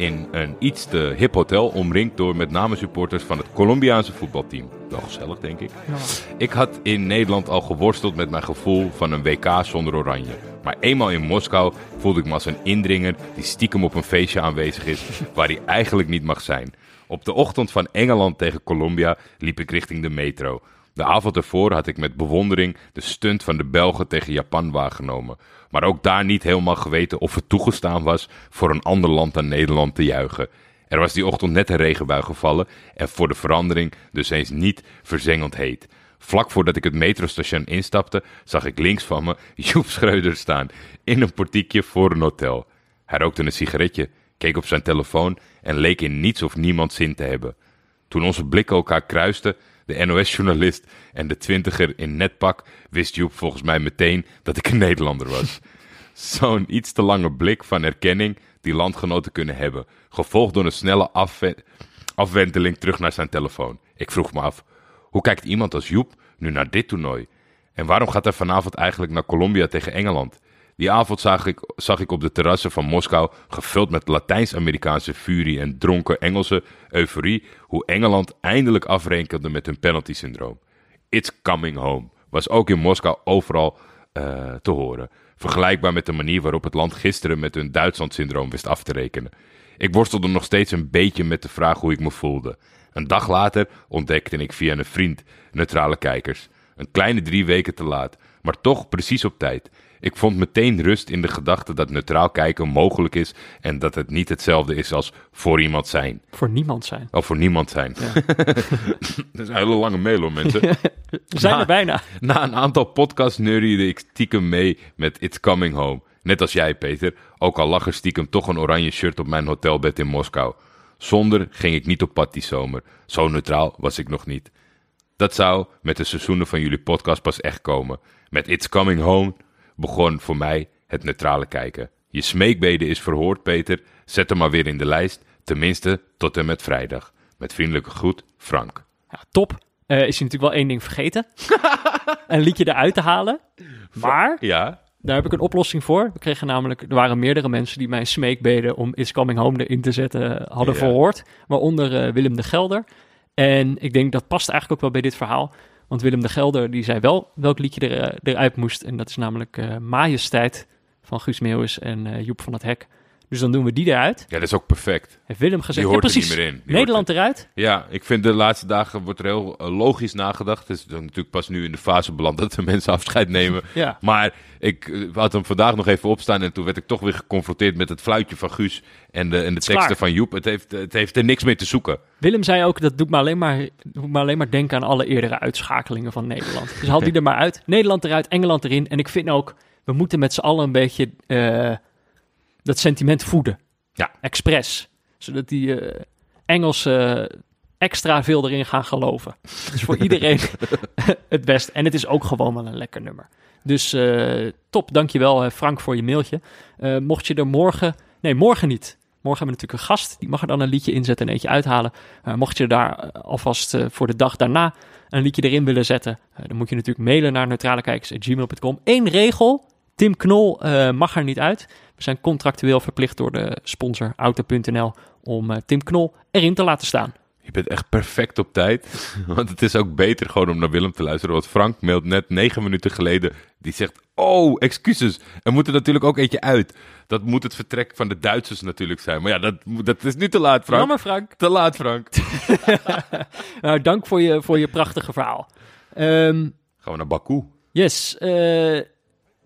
in een iets te hip hotel, omringd door met name supporters van het Colombiaanse voetbalteam. Wel gezellig, denk ik. Ja. Ik had in Nederland al geworsteld met mijn gevoel van een WK zonder oranje. Maar eenmaal in Moskou voelde ik me als een indringer die stiekem op een feestje aanwezig is waar hij eigenlijk niet mag zijn. Op de ochtend van Engeland tegen Colombia liep ik richting de metro. De avond ervoor had ik met bewondering de stunt van de Belgen tegen Japan waargenomen. Maar ook daar niet helemaal geweten of het toegestaan was voor een ander land dan Nederland te juichen. Er was die ochtend net een regenbui gevallen en voor de verandering dus eens niet verzengend heet. Vlak voordat ik het metrostation instapte, zag ik links van me Joep Schreuder staan in een portiekje voor een hotel. Hij rookte een sigaretje, keek op zijn telefoon en leek in niets of niemand zin te hebben. Toen onze blikken elkaar kruisten, de NOS-journalist en de twintiger in netpak, wist Joep volgens mij meteen dat ik een Nederlander was. Zo'n iets te lange blik van erkenning die landgenoten kunnen hebben, gevolgd door een snelle afwenteling terug naar zijn telefoon. Ik vroeg me af, hoe kijkt iemand als Joep nu naar dit toernooi? En waarom gaat hij vanavond eigenlijk naar Colombia tegen Engeland? Die avond zag ik, zag ik op de terrassen van Moskou, gevuld met Latijns-Amerikaanse furie en dronken Engelse euforie, hoe Engeland eindelijk afrekende met hun penalty-syndroom. It's coming home was ook in Moskou overal uh, te horen. Vergelijkbaar met de manier waarop het land gisteren met hun Duitsland-syndroom wist af te rekenen. Ik worstelde nog steeds een beetje met de vraag hoe ik me voelde. Een dag later ontdekte ik via een vriend neutrale kijkers. Een kleine drie weken te laat, maar toch precies op tijd. Ik vond meteen rust in de gedachte dat neutraal kijken mogelijk is en dat het niet hetzelfde is als voor iemand zijn. Voor niemand zijn. Of voor niemand zijn. Ja. dat is een hele lange mail hoor mensen. We zijn er bijna. Na een aantal podcasts neuriede ik stiekem mee met It's Coming Home. Net als jij Peter, ook al lag er stiekem toch een oranje shirt op mijn hotelbed in Moskou. Zonder ging ik niet op pad die zomer. Zo neutraal was ik nog niet. Dat zou met de seizoenen van jullie podcast pas echt komen. Met It's Coming Home begon voor mij het neutrale kijken. Je smeekbede is verhoord, Peter. Zet hem maar weer in de lijst. Tenminste, tot en met vrijdag. Met vriendelijke groet, Frank. Ja, top. Uh, is je natuurlijk wel één ding vergeten. een liedje eruit te halen. Maar ja. daar heb ik een oplossing voor. We kregen namelijk, er waren meerdere mensen die mijn smeekbeden om Is Coming Home erin te zetten hadden ja. verhoord. Waaronder uh, Willem de Gelder. En ik denk dat past eigenlijk ook wel bij dit verhaal. Want Willem de Gelder die zei wel welk liedje er, uh, eruit moest. En dat is namelijk uh, Majesteit van Guus Meeuwis en uh, Joep van het Hek. Dus dan doen we die eruit. Ja, dat is ook perfect. Heeft Willem gezegd, die hoort ja, precies. er niet meer in. Die Nederland er... eruit? Ja, ik vind de laatste dagen wordt er heel logisch nagedacht. Het is natuurlijk pas nu in de fase beland dat de mensen afscheid nemen. ja. Maar ik had hem vandaag nog even opstaan en toen werd ik toch weer geconfronteerd met het fluitje van Guus en de, en de teksten van Joep. Het heeft, het heeft er niks mee te zoeken. Willem zei ook, dat doet me alleen maar, doet me alleen maar denken aan alle eerdere uitschakelingen van Nederland. Dus haal die er maar uit. Nederland eruit, Engeland erin. En ik vind ook, we moeten met z'n allen een beetje uh, dat sentiment voeden. Ja. Expres. Zodat die uh, Engelsen extra veel erin gaan geloven. Dus voor iedereen het best. En het is ook gewoon wel een lekker nummer. Dus uh, top, dankjewel Frank voor je mailtje. Uh, mocht je er morgen... Nee, morgen niet. Morgen hebben we natuurlijk een gast. Die mag er dan een liedje inzetten en eentje uithalen. Uh, mocht je daar alvast voor de dag daarna een liedje erin willen zetten... dan moet je natuurlijk mailen naar neutralekijkers.gmail.com. Eén regel. Tim Knol mag er niet uit. We zijn contractueel verplicht door de sponsor Auto.nl om uh, Tim Knol erin te laten staan. Je bent echt perfect op tijd. Want het is ook beter gewoon om naar Willem te luisteren. Want Frank mailt net negen minuten geleden. Die zegt: Oh, excuses. Er moet er natuurlijk ook eentje uit. Dat moet het vertrek van de Duitsers natuurlijk zijn. Maar ja, dat, dat is nu te laat, Frank. Jammer, Frank. Te laat, Frank. nou, dank voor je, voor je prachtige verhaal. Um, Gaan we naar Baku? Yes. eh,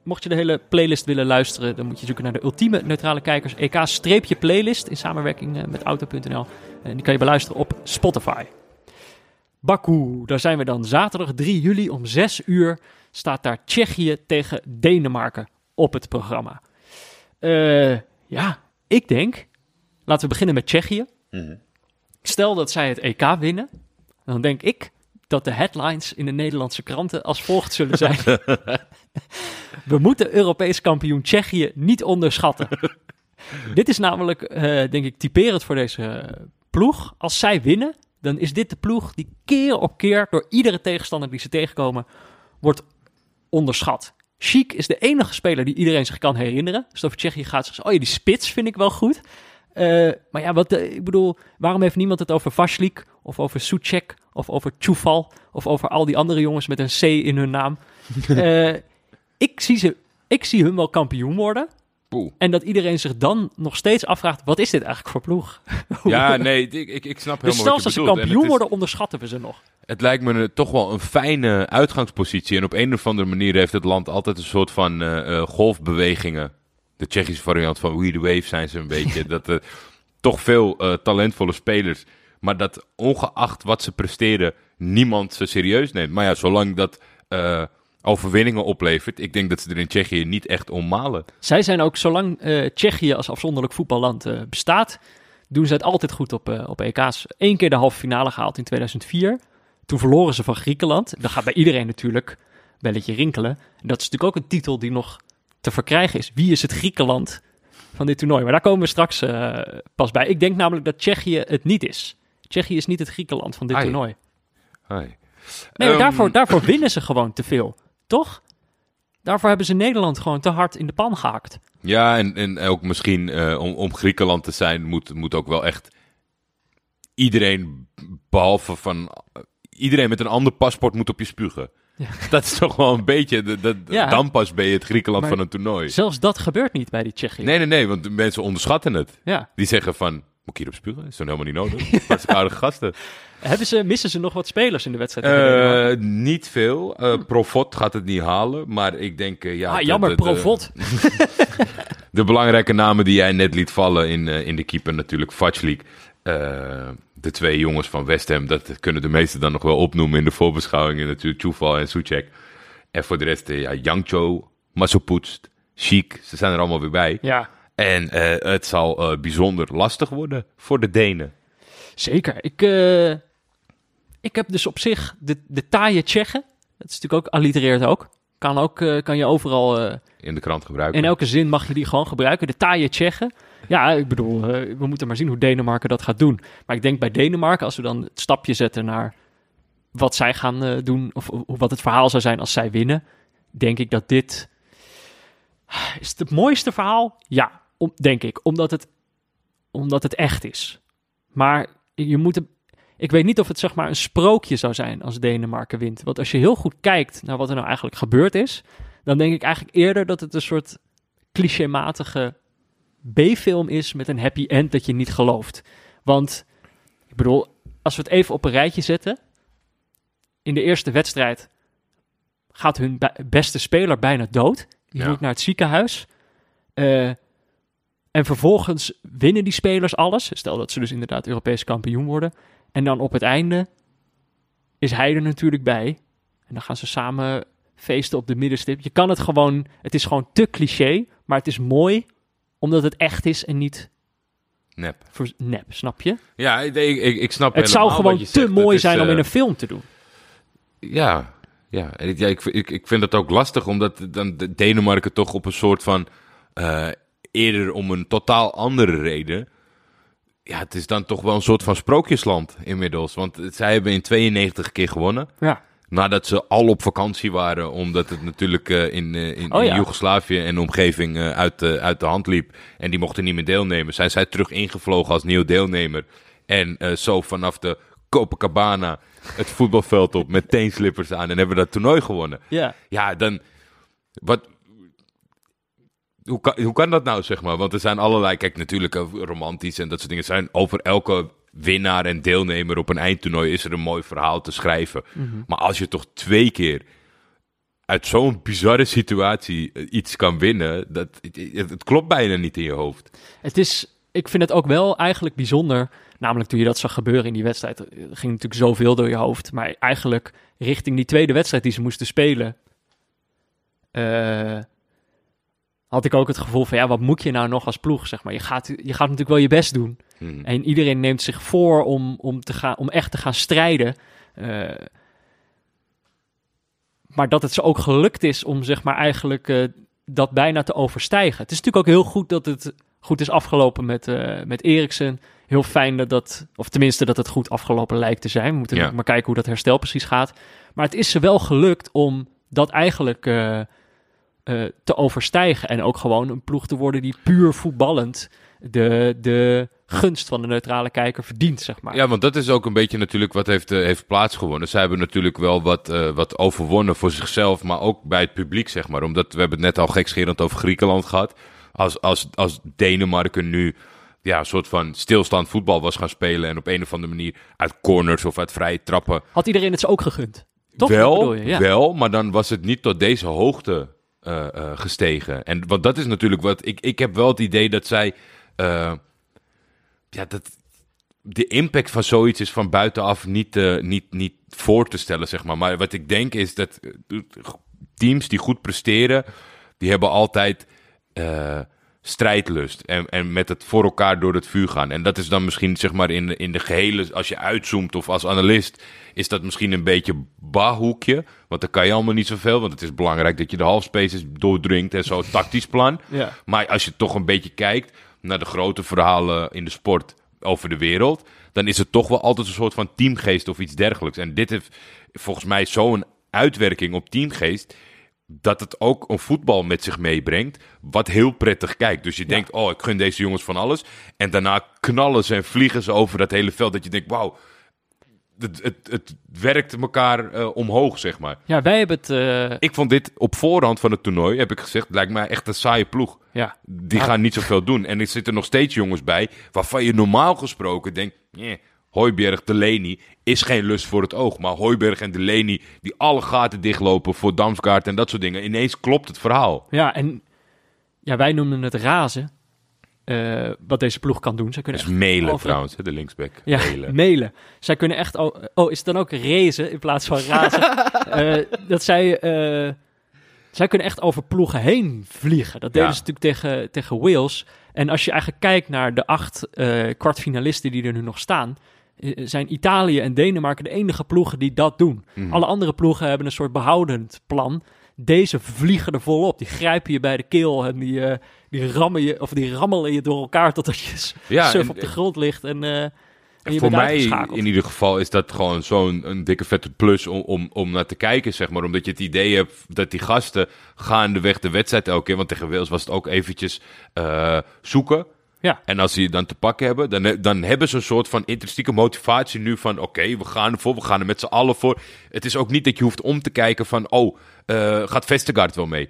mocht je de hele playlist willen luisteren, dan moet je zoeken naar de ultieme neutrale kijkers EK-playlist in samenwerking eh, met Auto.nl. En die kan je beluisteren op Spotify. Baku, daar zijn we dan. Zaterdag 3 juli om 6 uur staat daar Tsjechië tegen Denemarken op het programma. Eh, ja, ik denk, laten we beginnen met Tsjechië. Stel dat zij het EK winnen, dan denk ik dat de headlines in de Nederlandse kranten als volgt zullen zijn. We moeten Europees kampioen Tsjechië niet onderschatten. dit is namelijk, eh, denk ik, typerend voor deze eh, ploeg. Als zij winnen, dan is dit de ploeg die keer op keer door iedere tegenstander die ze tegenkomen, wordt onderschat. Chic is de enige speler die iedereen zich kan herinneren. Over Tsjechië gaat, zeggen ze, oh ja, die spits vind ik wel goed. Eh, maar ja, wat, ik bedoel, waarom heeft niemand het over Vaslik of over Suchek of over Čufal of over al die andere jongens met een C in hun naam? Eh, ik, zie ze, ik zie hun wel kampioen worden. Poeh. En dat iedereen zich dan nog steeds afvraagt, wat is dit eigenlijk voor ploeg? Ja, nee, ik, ik, ik snap dus helemaal zelfs wat je als ze kampioen is- worden, onderschatten we ze nog. Het lijkt me een- toch wel een fijne uitgangspositie. En op een of andere manier heeft het land altijd een soort van eh, eh, golfbewegingen. De Tsjechische variant van We the Wave zijn ze een beetje. dat er toch veel talentvolle spelers. Maar dat ongeacht wat ze presteren, niemand ze serieus neemt. Maar ja, zolang dat eh, overwinningen oplevert. Ik denk dat ze er in Tsjechië niet echt om malen. Zij zijn ook, zolang eh, Tsjechië als afzonderlijk voetballand eh, bestaat, doen ze het altijd goed op, op EK's. Eén keer de halve finale gehaald in 2004. Toen verloren ze van Griekenland. Dat gaat bij iedereen natuurlijk belletje rinkelen. En dat is natuurlijk ook een titel die nog te verkrijgen is. Wie is het Griekenland van dit toernooi? Maar daar komen we straks pas bij. Ik denk namelijk dat Tsjechië het niet is. Tsjechië is niet het Griekenland van dit Ai. toernooi. Hi. Nee, maar Ehm, daarvoor, daarvoor winnen ze gewoon te veel. Toch? Daarvoor hebben ze Nederland gewoon te hard in de pan gehakt. Ja, en, en ook misschien eh, om, om Griekenland te zijn, moet, moet ook wel echt iedereen, behalve van iedereen met een ander paspoort, moet op je spugen. Ja. Dat is toch wel een beetje, Ja. dan pas ben je het Griekenland Maar- van een toernooi. Zelfs dat gebeurt niet bij die Tsjechië. Nee, nee, nee, want de mensen onderschatten het. Ja. Die zeggen van, moet ik hierop spugen? Is dan helemaal niet nodig. Hartstikke aardige gasten. Hebben ze, missen ze nog wat spelers in de wedstrijd? Eh, niet veel. Eh Provot gaat het niet halen, maar ik denk, eh, ja... ah, de- jammer, de- de- Provot. De belangrijke namen die jij net liet vallen in, in de keeper natuurlijk Vajlik. Eh de twee jongens van West Ham, dat kunnen de meesten dan nog wel opnoemen in de voorbeschouwingen. Natuurlijk Čufal en Suchek. En voor de rest, ja, Jangcho, Masopust, Chic, ze zijn er allemaal weer bij. Ja, En eh, het zal eh, bijzonder lastig worden voor de Denen. zeker. Ik, eh, ik heb dus op zich de, de taaie Tsjechen. Dat is natuurlijk ook, allitereert ook. Kan, ook, kan je overal, In de krant gebruiken. in elke zin mag je die gewoon gebruiken. De taaie Tsjechen. Ja, ik bedoel, we moeten maar zien hoe Denemarken dat gaat doen. Maar ik denk bij Denemarken, als we dan het stapje zetten naar wat zij gaan doen, of, of wat het verhaal zou zijn als zij winnen, denk ik dat dit. Is het het mooiste verhaal? Ja, om, denk ik. Omdat het, omdat het echt is. Maar je moet. het- Ik weet niet of het zeg maar een sprookje zou zijn als Denemarken wint. Want als je heel goed kijkt naar wat er nou eigenlijk gebeurd is, dan denk ik eigenlijk eerder dat het een soort clichématige B-film is met een happy end dat je niet gelooft. Want, ik bedoel, als we het even op een rijtje zetten. In de eerste wedstrijd gaat hun be- beste speler bijna dood. Die Ja. moet naar het ziekenhuis. Eh, en vervolgens winnen die spelers alles. Stel dat ze dus inderdaad Europees kampioen worden. En dan op het einde is hij er natuurlijk bij. En dan gaan ze samen feesten op de middenstip. Je kan het gewoon, het is gewoon te cliché, maar het is mooi omdat het echt is en niet Nep. voor nep, snap je? Ja, ik, ik, ik snap Het zou helemaal gewoon te zegt. mooi Het is, zijn om eh, in een film te doen. Ja, ja. En ik, ja ik, ik, ik vind dat ook lastig, omdat dan de Denemarken toch op een soort van eh, eerder om een totaal andere reden. Ja, het is dan toch wel een soort van sprookjesland inmiddels. Want zij hebben in 92 keer gewonnen. Ja. Nadat ze al op vakantie waren, omdat het natuurlijk eh, in, eh, in, Oh in. Joegoslavië en de omgeving eh, uit, de, uit de hand liep. En die mochten niet meer deelnemen. Zijn zij terug ingevlogen als nieuw deelnemer. En zo vanaf de Copacabana het voetbalveld op met teenslippers aan. En hebben dat toernooi gewonnen. Ja. Ja, dan. Wat. Hoe kan, hoe kan dat nou, zeg maar? Want er zijn allerlei, kijk, natuurlijk eh, romantisch en dat soort dingen. zijn over elke winnaar en deelnemer op een eindtoernooi is er een mooi verhaal te schrijven. Maar als je toch twee keer uit zo'n bizarre situatie eh, iets kan winnen, dat, het, het klopt bijna niet in je hoofd. Het is, ik vind het ook wel eigenlijk bijzonder. Namelijk toen je dat zag gebeuren in die wedstrijd, er ging natuurlijk zoveel door je hoofd. Maar eigenlijk richting die tweede wedstrijd die ze moesten spelen, eh, had ik ook het gevoel van ja, wat moet je nou nog als ploeg? Zeg maar. je, gaat, je gaat natuurlijk wel je best doen. Hmm. En iedereen neemt zich voor om, om, te gaan, om echt te gaan strijden. Eh, maar dat het ze ook gelukt is om zeg maar eigenlijk eh, dat bijna te overstijgen. Het is natuurlijk ook heel goed dat het goed is afgelopen met, eh met Eriksen. Heel fijn dat dat, of tenminste dat het goed afgelopen lijkt te zijn. We moeten Ja. maar kijken hoe dat herstel precies gaat. Maar het is ze wel gelukt om dat eigenlijk eh, te overstijgen. En ook gewoon een ploeg te worden die puur voetballend de, de gunst van de neutrale kijker verdient, zeg maar. Ja, want dat is ook een beetje natuurlijk wat heeft, eh, heeft plaatsgewonnen. Zij hebben natuurlijk wel wat, eh, wat overwonnen voor zichzelf, maar ook bij het publiek, zeg maar. Omdat we hebben het net al gekscherend over Griekenland gehad. Als, als, als Denemarken nu ja, een soort van stilstand voetbal was gaan spelen en op een of andere manier uit corners of uit vrije trappen. Had iedereen het ze ook gegund? Toch? Wel, je, ja. wel, maar dan was het niet tot deze hoogte eh, eh, gestegen. En want dat is natuurlijk wat ik, ik heb wel het idee dat zij. eh, ja, dat. De impact van zoiets is van buitenaf niet, niet, niet voor te stellen, zeg maar. Maar wat ik denk is dat teams die goed presteren, die hebben altijd strijdlust. En, en met het voor elkaar door het vuur gaan. En dat is dan misschien, zeg maar, in, de- in de gehele, als je uitzoomt of als analist, is dat misschien een beetje bahoekje. Want dan kan je allemaal niet zoveel, want het is belangrijk dat je de halfspaces doordringt en zo, tactisch plan. Ja. Maar als je toch een beetje kijkt naar de grote verhalen in de sport over de wereld, dan is het toch wel altijd een soort van teamgeest of iets dergelijks. En dit heeft volgens mij zo'n uitwerking op teamgeest, dat het ook een voetbal met zich meebrengt, wat heel prettig kijkt. Dus je denkt, oh, ik gun deze jongens van alles. En daarna knallen ze en vliegen ze over dat hele veld, dat je denkt, wauw, het, het, het werkt elkaar eh, omhoog, zeg maar. Ja, wij hebben het... eh, Ik vond dit op voorhand van het toernooi, heb ik gezegd, lijkt mij echt een saaie ploeg. ja. Die Ja. gaan niet zoveel doen. En er zitten nog steeds jongens bij waarvan je normaal gesproken denkt... Nee, Hooiberg, Delaney is geen lust voor het oog. Maar Hooiberg en Delaney die alle gaten dichtlopen voor Damsgaard en dat soort dingen. Ineens klopt het verhaal. ja, en ja, wij noemden het razen. eh, wat deze ploeg kan doen. Ze kunnen is echt Melen over- trouwens, de linksback. Ja, Melen. mailen. Zij kunnen echt... Oh, oh, is het dan ook rezen in plaats van razen? Eh, dat zij... eh, zij kunnen echt over ploegen heen vliegen. Dat deden Ja. ze natuurlijk tegen, tegen Wales. En als je eigenlijk kijkt naar de acht kwartfinalisten die er nu nog staan... eh, zijn Italië en Denemarken de enige ploegen die dat doen. Mhm. Alle andere ploegen hebben een soort behoudend plan. Deze vliegen er volop. Die grijpen je bij de keel en die, eh, die, rammen je, of die rammelen je door elkaar totdat je s- Ja, suf en- op de grond ligt en, eh, en je Voor mij in ieder geval is dat gewoon zo'n een dikke vette plus om, om, om naar te kijken, zeg maar. Omdat je het idee hebt dat die gasten gaandeweg de wedstrijd elke keer... Want tegen Wales was het ook eventjes zoeken. Ja. En als ze je dan te pakken hebben, dan, dan hebben ze een soort van intrinsieke motivatie nu van... Oké, we gaan ervoor, we gaan er met z'n allen voor. Het is ook niet dat je hoeft om te kijken van... Oh, eh, gaat Vestergaard wel mee?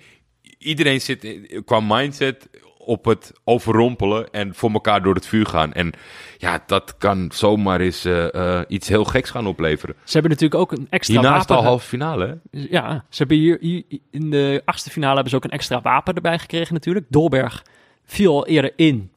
Iedereen zit in- qua mindset op het overrompelen en voor elkaar door het vuur gaan. En ja, dat kan zomaar eens eh, eh, iets heel geks gaan opleveren. Ze hebben natuurlijk ook een extra Hiernaast wapen. al halve finale, hè? Ja, ze hebben hier, hier in de achtste finale hebben ze ook een extra wapen erbij gekregen natuurlijk. Dolberg viel al eerder in.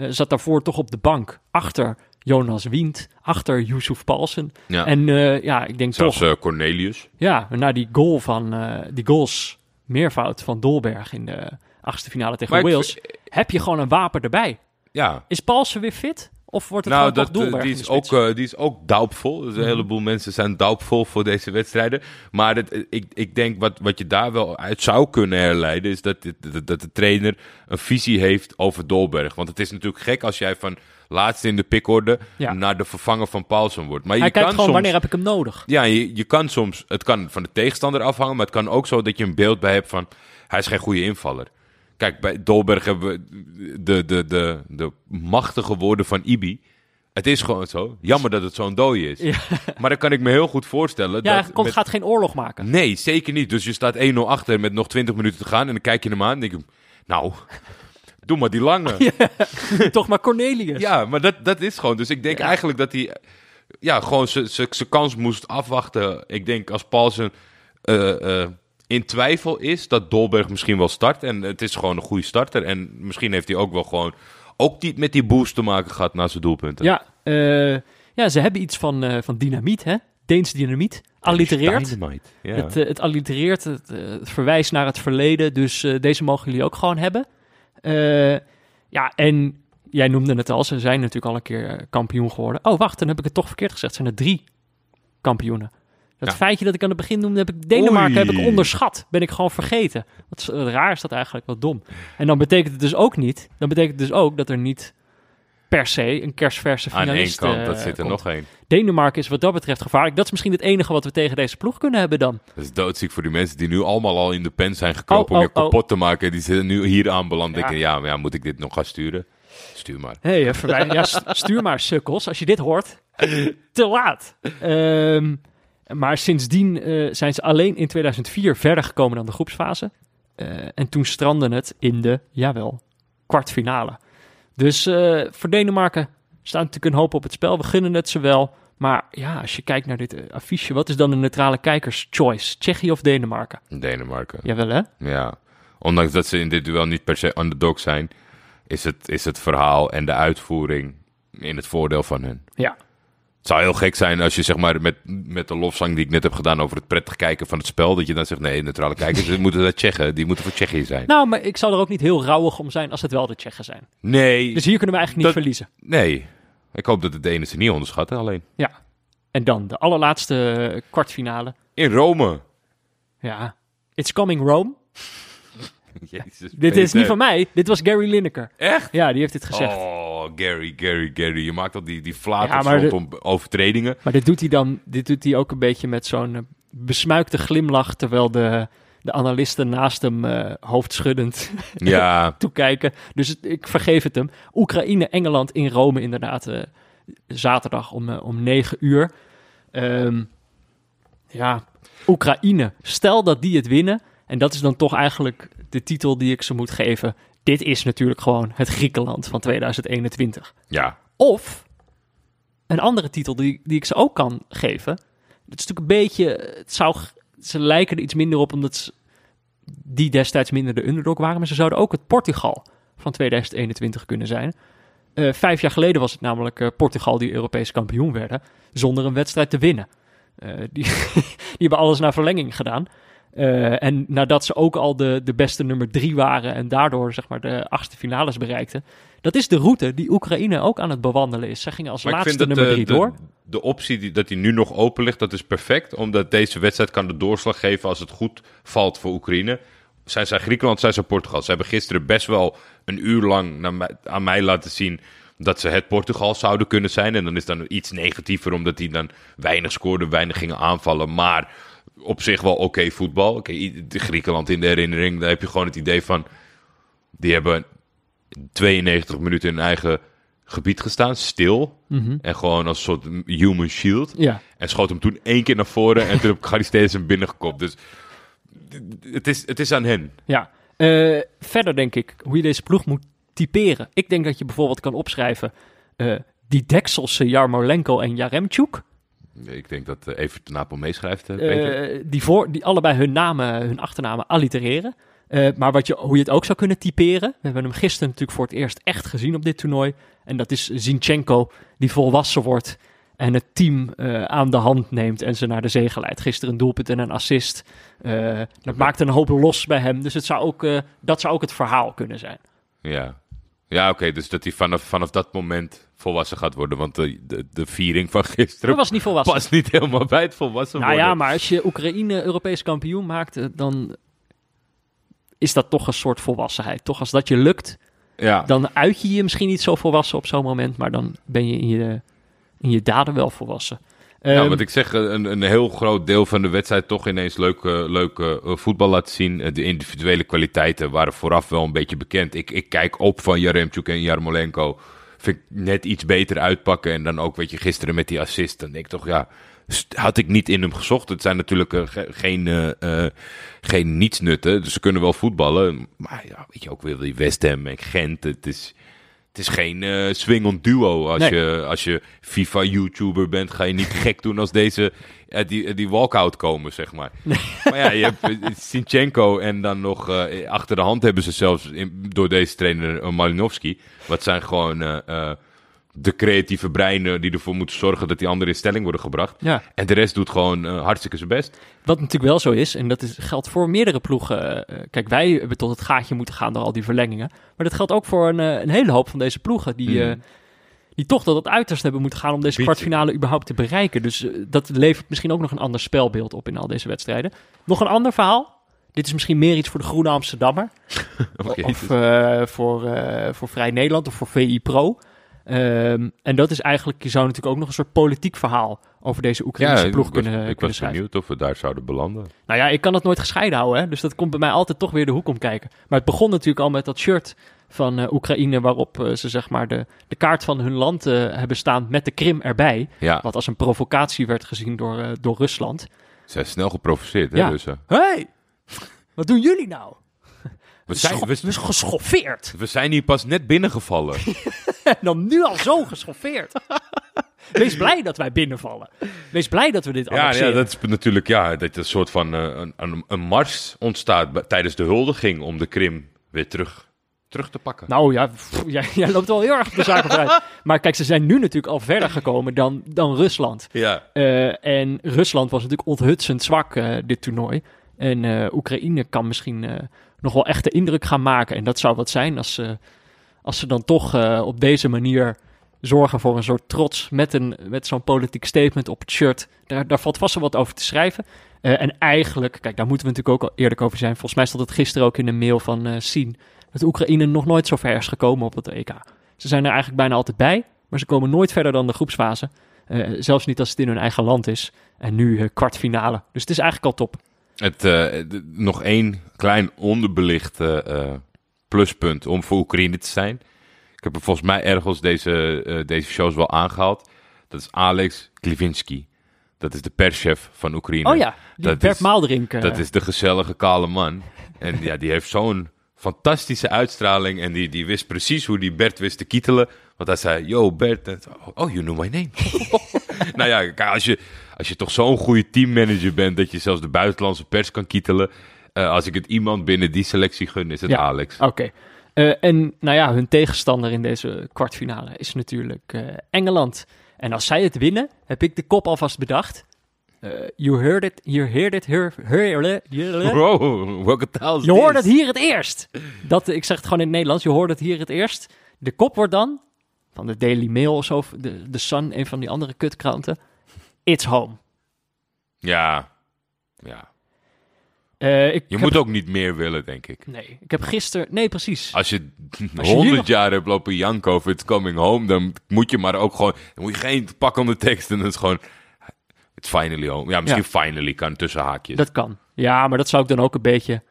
Eh, zat daarvoor toch op de bank. Achter Jonas Wiend. Achter Yusuf Paulsen. Ja. En eh, ja, ik denk Zelfs toch... eh, Cornelius. Ja, na die goal van... die goals meervoud van Dolberg in de achtste finale tegen Maar ik- Wales. Heb je gewoon een wapen erbij. Ja, Is Paulsen weer fit? Of wordt het nou, dat, eh, die, is ook, eh, die is ook doubtful. Dus een heleboel mensen zijn doubtful voor deze wedstrijden. Maar het, eh, ik, ik denk wat, wat je daar wel uit zou kunnen herleiden... is dat, dit- dat, dat de trainer een visie heeft over Dolberg. Want het is natuurlijk gek als jij van laatste in de pikorde... Ja. naar de vervanger van Paulsen wordt. Maar Hij je kijkt kan gewoon soms, wanneer heb ik hem nodig. Ja, je, je kan soms... Het kan van de tegenstander afhangen... maar het kan ook zo dat je een beeld bij hebt van... hij is geen goede invaller. Kijk, bij Dolberg hebben we de, de, de, de machtige woorden van Ibi. Het is gewoon zo. Jammer dat het zo'n dooi is. Ja. Maar dan kan ik me heel goed voorstellen. Ja, dat komt, met- gaat geen oorlog maken. Nee, zeker niet. Dus je staat 1-0 achter met nog 20 minuten te gaan. En dan kijk je hem aan en denk je... Nou, doe maar die lange. Ja, Toch maar Cornelius. maar dat, dat is gewoon. Dus ik denk Ja. eigenlijk dat hij... Ja, gewoon zijn kans moest afwachten. Ik denk als Paulsen... eh, eh, in twijfel is dat Dolberg misschien wel start. En het is gewoon een goede starter. En misschien heeft hij ook wel gewoon ook die, met die boost te maken gehad na zijn doelpunten. Ja, eh, ja ze hebben iets van, eh, van dynamiet, hè? Deens dynamiet. Allitereert. Ja. Het, eh, het allitereert, het, het verwijst naar het verleden. Dus deze mogen jullie ook gewoon hebben. Eh, ja, en jij noemde het al, ze zijn natuurlijk al een keer kampioen geworden. Oh, wacht, dan heb ik het toch verkeerd gezegd. Zijn er drie kampioenen. Dat Ja. feitje dat ik aan het begin noemde, heb ik Denemarken heb ik onderschat. Ben ik gewoon vergeten. Wat, wat raar is dat eigenlijk, wat dom. En dan betekent het dus ook niet, dan betekent het dus ook dat er niet per se een kerstverse Aan één finalist kant, dat eh, zit er komt. nog één. Denemarken is wat dat betreft gevaarlijk. Dat is misschien het enige wat we tegen deze ploeg kunnen hebben dan. Dat is doodziek voor die mensen die nu allemaal al in de pen zijn gekropen Oh, om je oh, oh. kapot te maken. Die zitten nu hier aanbeland. Ja. Denken, ja, maar ja, moet ik dit nog gaan sturen? Stuur maar. Hé, hey, verwij- ja, st- stuur maar sukkels. Als je dit hoort, te laat. Ehm, maar sindsdien eh, zijn ze alleen in 2004 verder gekomen dan de groepsfase. Eh, en toen strandde het in de, jawel, kwartfinale. Dus eh, voor Denemarken staat natuurlijk een hoop op het spel. We gunnen het ze wel. Maar ja, als je kijkt naar dit affiche, wat is dan de neutrale kijkers choice? Tsjechië of Denemarken? Denemarken. Jawel hè? Ja. Ondanks dat ze in dit duel niet per se underdog zijn, is het, is het verhaal en de uitvoering in het voordeel van hun. Ja. Het zou heel gek zijn als je zeg maar met, met de lofzang die ik net heb gedaan over het prettig kijken van het spel, dat je dan zegt nee, neutrale kijkers, die moeten dat Tsjechen, die moeten voor Tsjechië zijn. Nou, maar ik zal er ook niet heel rauwig om zijn als het wel de Tsjechen zijn. Nee, Dus hier kunnen we eigenlijk niet Dat- verliezen. nee. Ik hoop dat de Denen ze niet onderschatten alleen. Ja. En dan de allerlaatste kwartfinale. In Rome. Ja. It's coming Rome. Jezus, Dit is niet van mij. Dit was Gary Lineker. Echt? Ja, die heeft dit gezegd. Oh, Gary, Gary, Gary. Je maakt al die, die flaters Ja, rondom overtredingen. Maar dit doet hij dan dit doet hij ook een beetje met zo'n eh, besmuikte glimlach. Terwijl de, de analisten naast hem eh, hoofdschuddend Ja, toekijken. Dus het- ik vergeef het hem. Oekraïne, Engeland in Rome inderdaad. eh, zaterdag om, om 9 uur. Ehm, ja, Oekraïne. Stel dat die het winnen. En dat is dan toch eigenlijk de titel die ik ze moet geven. Dit is natuurlijk gewoon het Griekenland van 2021. ja. Of een andere titel die, die ik ze ook kan geven. Het is natuurlijk een beetje. Het zou, ze lijken er iets minder op omdat ze, die destijds minder de underdog waren. Maar ze zouden ook het Portugal van 2021 kunnen zijn. Eh, vijf jaar geleden was het namelijk eh, Portugal die Europees kampioen werden. Zonder een wedstrijd te winnen. Eh, die, die hebben alles naar verlenging gedaan. Eh, en nadat ze ook al de, de beste nummer drie waren en daardoor zeg maar de achtste finales bereikten. Dat is de route die Oekraïne ook aan het bewandelen is. Ze gingen als Maar laatste nummer de, drie de, door. de optie die, dat die nu nog open ligt, dat is perfect. Omdat deze wedstrijd kan de doorslag geven als het goed valt voor Oekraïne. Zijn zij Griekenland, zijn zij Portugal. Ze hebben gisteren best wel een uur lang aan mij laten zien dat ze het Portugal zouden kunnen zijn. En dan is dan iets negatiever, omdat die dan weinig scoorden, weinig gingen aanvallen. Maar op zich wel oké voetbal. Oké, Griekenland in de herinnering, daar heb je gewoon het idee van... Die hebben 92 minuten in hun eigen gebied gestaan, stil. Mhm. En gewoon als een soort human shield. Ja, En schoot hem toen één keer naar voren en toen heb Garistedes hem binnengekopt. Dus het is, het is aan hen. ja. Eh, verder denk ik hoe je deze ploeg moet typeren. Ik denk dat je bijvoorbeeld kan opschrijven eh, die Dekselse Jarmolenko en Jaremchuk. Ik denk dat uh, Evert de Napel meeschrijft, eh, Peter. Eh, die, voor, die allebei hun namen, hun achternamen allitereren. Eh, maar wat je, hoe je het ook zou kunnen typeren. We hebben hem gisteren natuurlijk voor het eerst echt gezien op dit toernooi. En dat is Zinchenko, die volwassen wordt. En het team eh, aan de hand neemt en ze naar de zege leidt. Gisteren een doelpunt en een assist. Eh, dat maakt een hoop los bij hem. Dus het zou ook, eh, dat zou ook het verhaal kunnen zijn. Ja, ja oké. dus dat hij vanaf, vanaf dat moment volwassen gaat worden. Want de, de, de viering van gisteren was niet volwassen. past niet helemaal bij het volwassen Nou worden. ja, maar als je Oekraïne Europees kampioen maakt, eh, dan is dat toch een soort volwassenheid. Toch als dat je lukt, ja. dan uit je je misschien niet zo volwassen op zo'n moment, maar dan ben je in je, in je daden wel volwassen. Nou, Ehm, wat ik zeg, een, een heel groot deel van de wedstrijd toch ineens leuk, eh, leuk eh, voetbal laten zien. Eh, De individuele kwaliteiten waren vooraf wel een beetje bekend. Ik, ik kijk op van Jaremchuk en Jarmolenko. Vind ik net iets beter uitpakken. En dan ook, weet je, gisteren met die assist. Dan denk ik toch, ja, had ik niet in hem gezocht. Het zijn natuurlijk eh, ge- geen, eh, eh, geen nietsnutten. Dus ze kunnen wel voetballen. Maar ja, weet je, ook weer die West Ham en Gent. Het is, is geen eh swing-on duo. Als, Nee. je, als je FIFA-YouTuber bent, ga je niet gek doen als deze eh, die, eh, die walkout komen, zeg maar. Maar ja, je hebt Sinchenko en dan nog achter de hand hebben ze zelfs in- door deze trainer Malinowski. Wat zijn gewoon de creatieve breinen die ervoor moeten zorgen dat die anderen in stelling worden gebracht. Ja. En de rest doet gewoon eh, hartstikke zijn best. Wat natuurlijk wel zo is, en dat is, geldt voor meerdere ploegen. eh, kijk, wij hebben tot het gaatje moeten gaan door al die verlengingen. Maar dat geldt ook voor een, eh, een hele hoop van deze ploegen. Die, Hmm. eh, die toch tot het uiterste hebben moeten gaan om deze kwartfinale überhaupt te bereiken. Dus eh, dat levert misschien ook nog een ander spelbeeld op in al deze wedstrijden. Nog een ander verhaal. Dit is misschien meer iets voor de Groene Amsterdammer. Of eh, voor, eh, voor Vrij Nederland of voor VI Pro. Ehm, en dat is eigenlijk, je zou natuurlijk ook nog een soort politiek verhaal over deze Oekraïnse ploeg was, kunnen, ik kunnen was schrijven. benieuwd of we daar zouden belanden. Nou ja, ik kan het nooit gescheiden houden, hè? dus dat komt bij mij altijd toch weer de hoek om kijken. Maar het begon natuurlijk al met dat shirt van eh, Oekraïne, waarop eh, ze zeg maar de, de kaart van hun land eh, hebben staan met de Krim erbij. Ja, Wat als een provocatie werd gezien door, door Rusland. ze zijn snel geprovoceerd, hè, Ja. dus, eh, hey, wat doen jullie nou? We, zijn, we, we zijn geschoffeerd. we zijn hier pas net binnengevallen. En dan nu al zo geschoffeerd. Wees blij dat wij binnenvallen. Wees blij dat we dit Ja, annexeren. ja, dat is natuurlijk ja, dat een soort van eh, een, een, een mars ontstaat tijdens de huldiging om de Krim weer terug, terug te pakken. Nou ja, pff, jij, jij loopt wel heel erg de zaken vooruit. Maar kijk, ze zijn nu natuurlijk al verder gekomen dan, dan Rusland. ja, Eh, en Rusland was natuurlijk onthutsend zwak, eh, dit toernooi. En Oekraïne kan misschien nog wel echt de indruk gaan maken. En dat zou wat zijn als, ze als ze dan toch eh, op deze manier zorgen voor een soort trots met, een, met zo'n politiek statement op het shirt. Daar, daar valt vast wel wat over te schrijven. Eh, en eigenlijk, kijk, daar moeten we natuurlijk ook al eerlijk over zijn. Volgens mij stond het gisteren ook in de mail van eh Sien. Dat Oekraïne nog nooit zo ver is gekomen op het EK. Ze zijn er eigenlijk bijna altijd bij, maar ze komen nooit verder dan de groepsfase. Eh, zelfs niet als het in hun eigen land is. En nu eh, kwartfinale. Dus het is eigenlijk al top. Het, eh, nog één klein onderbelicht eh, pluspunt om voor Oekraïne te zijn. Ik heb er volgens mij ergens deze, eh, deze shows wel aangehaald. Dat is Alex Klivinsky. Dat is de perschef van Oekraïne. Oh ja, die dat Bert is- Dat is de gezellige kale man. En ja, die heeft zo'n fantastische uitstraling. En die, die wist precies hoe die Bert wist te kietelen. Want hij zei, yo Bert. Oh, you know my name. nou ja, kijk, als je, als je toch zo'n goede teammanager bent... dat je zelfs de buitenlandse pers kan kietelen... eh, als ik het iemand binnen die selectie gun, is het Ja. Alex. Oké. Eh, en nou ja, hun tegenstander in deze kwartfinale is natuurlijk eh, Engeland. En als zij het winnen, heb ik de kop alvast bedacht. You heard it, you heard it, hear, hear, hear, Wow, welke taal Je hoort het hier het eerst. Dat, ik zeg het gewoon in het Nederlands. Je hoort het hier het eerst. De kop wordt dan, van de Daily Mail of zo, de, de Sun, een van die andere kutkranten. It's home. Ja, ja. Eh, ik Je heb- moet ook niet meer willen, denk ik. Nee, ik heb gisteren... Nee, precies. Als je honderd nog- jaar hebt lopen janken over It's Coming Home, dan moet je maar ook gewoon... Dan moet je geen pakkende tekst en dan is gewoon... It's finally home. Ja, misschien finally kan tussen haakjes. Dat kan. Ja, maar dat zou ik dan ook een beetje...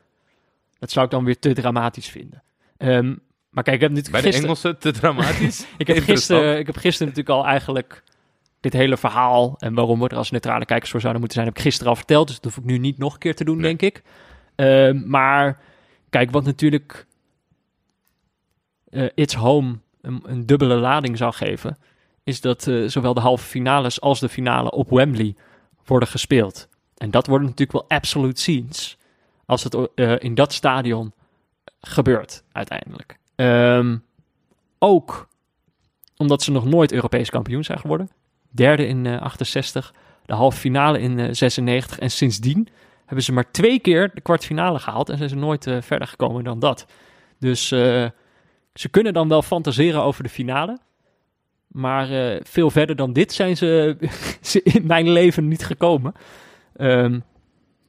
Dat zou ik dan weer te dramatisch vinden. Ehm, maar kijk, ik heb Bij de gisteren... Engelsen te dramatisch? Ik heb, gisteren, ik heb gisteren natuurlijk al eigenlijk dit hele verhaal en waarom we er als neutrale kijkers voor zouden moeten zijn, heb ik gisteren al verteld. Dus dat hoef ik nu niet nog een keer te doen, Nee. denk ik. Ehm, maar kijk, wat natuurlijk eh, It's Home een, een dubbele lading zou geven, is dat eh, zowel de halve finales als de finale op Wembley worden gespeeld. En dat worden natuurlijk wel absolute scenes als het eh, in dat stadion gebeurt uiteindelijk. Ehm, ook omdat ze nog nooit Europees kampioen zijn geworden. Derde in eh 68, de halve finale in eh 96 en sindsdien hebben ze maar twee keer de kwartfinale gehaald en zijn ze nooit eh, verder gekomen dan dat. Dus eh, ze kunnen dan wel fantaseren over de finale. Maar eh, veel verder dan dit zijn ze, ze in mijn leven niet gekomen. Ehm,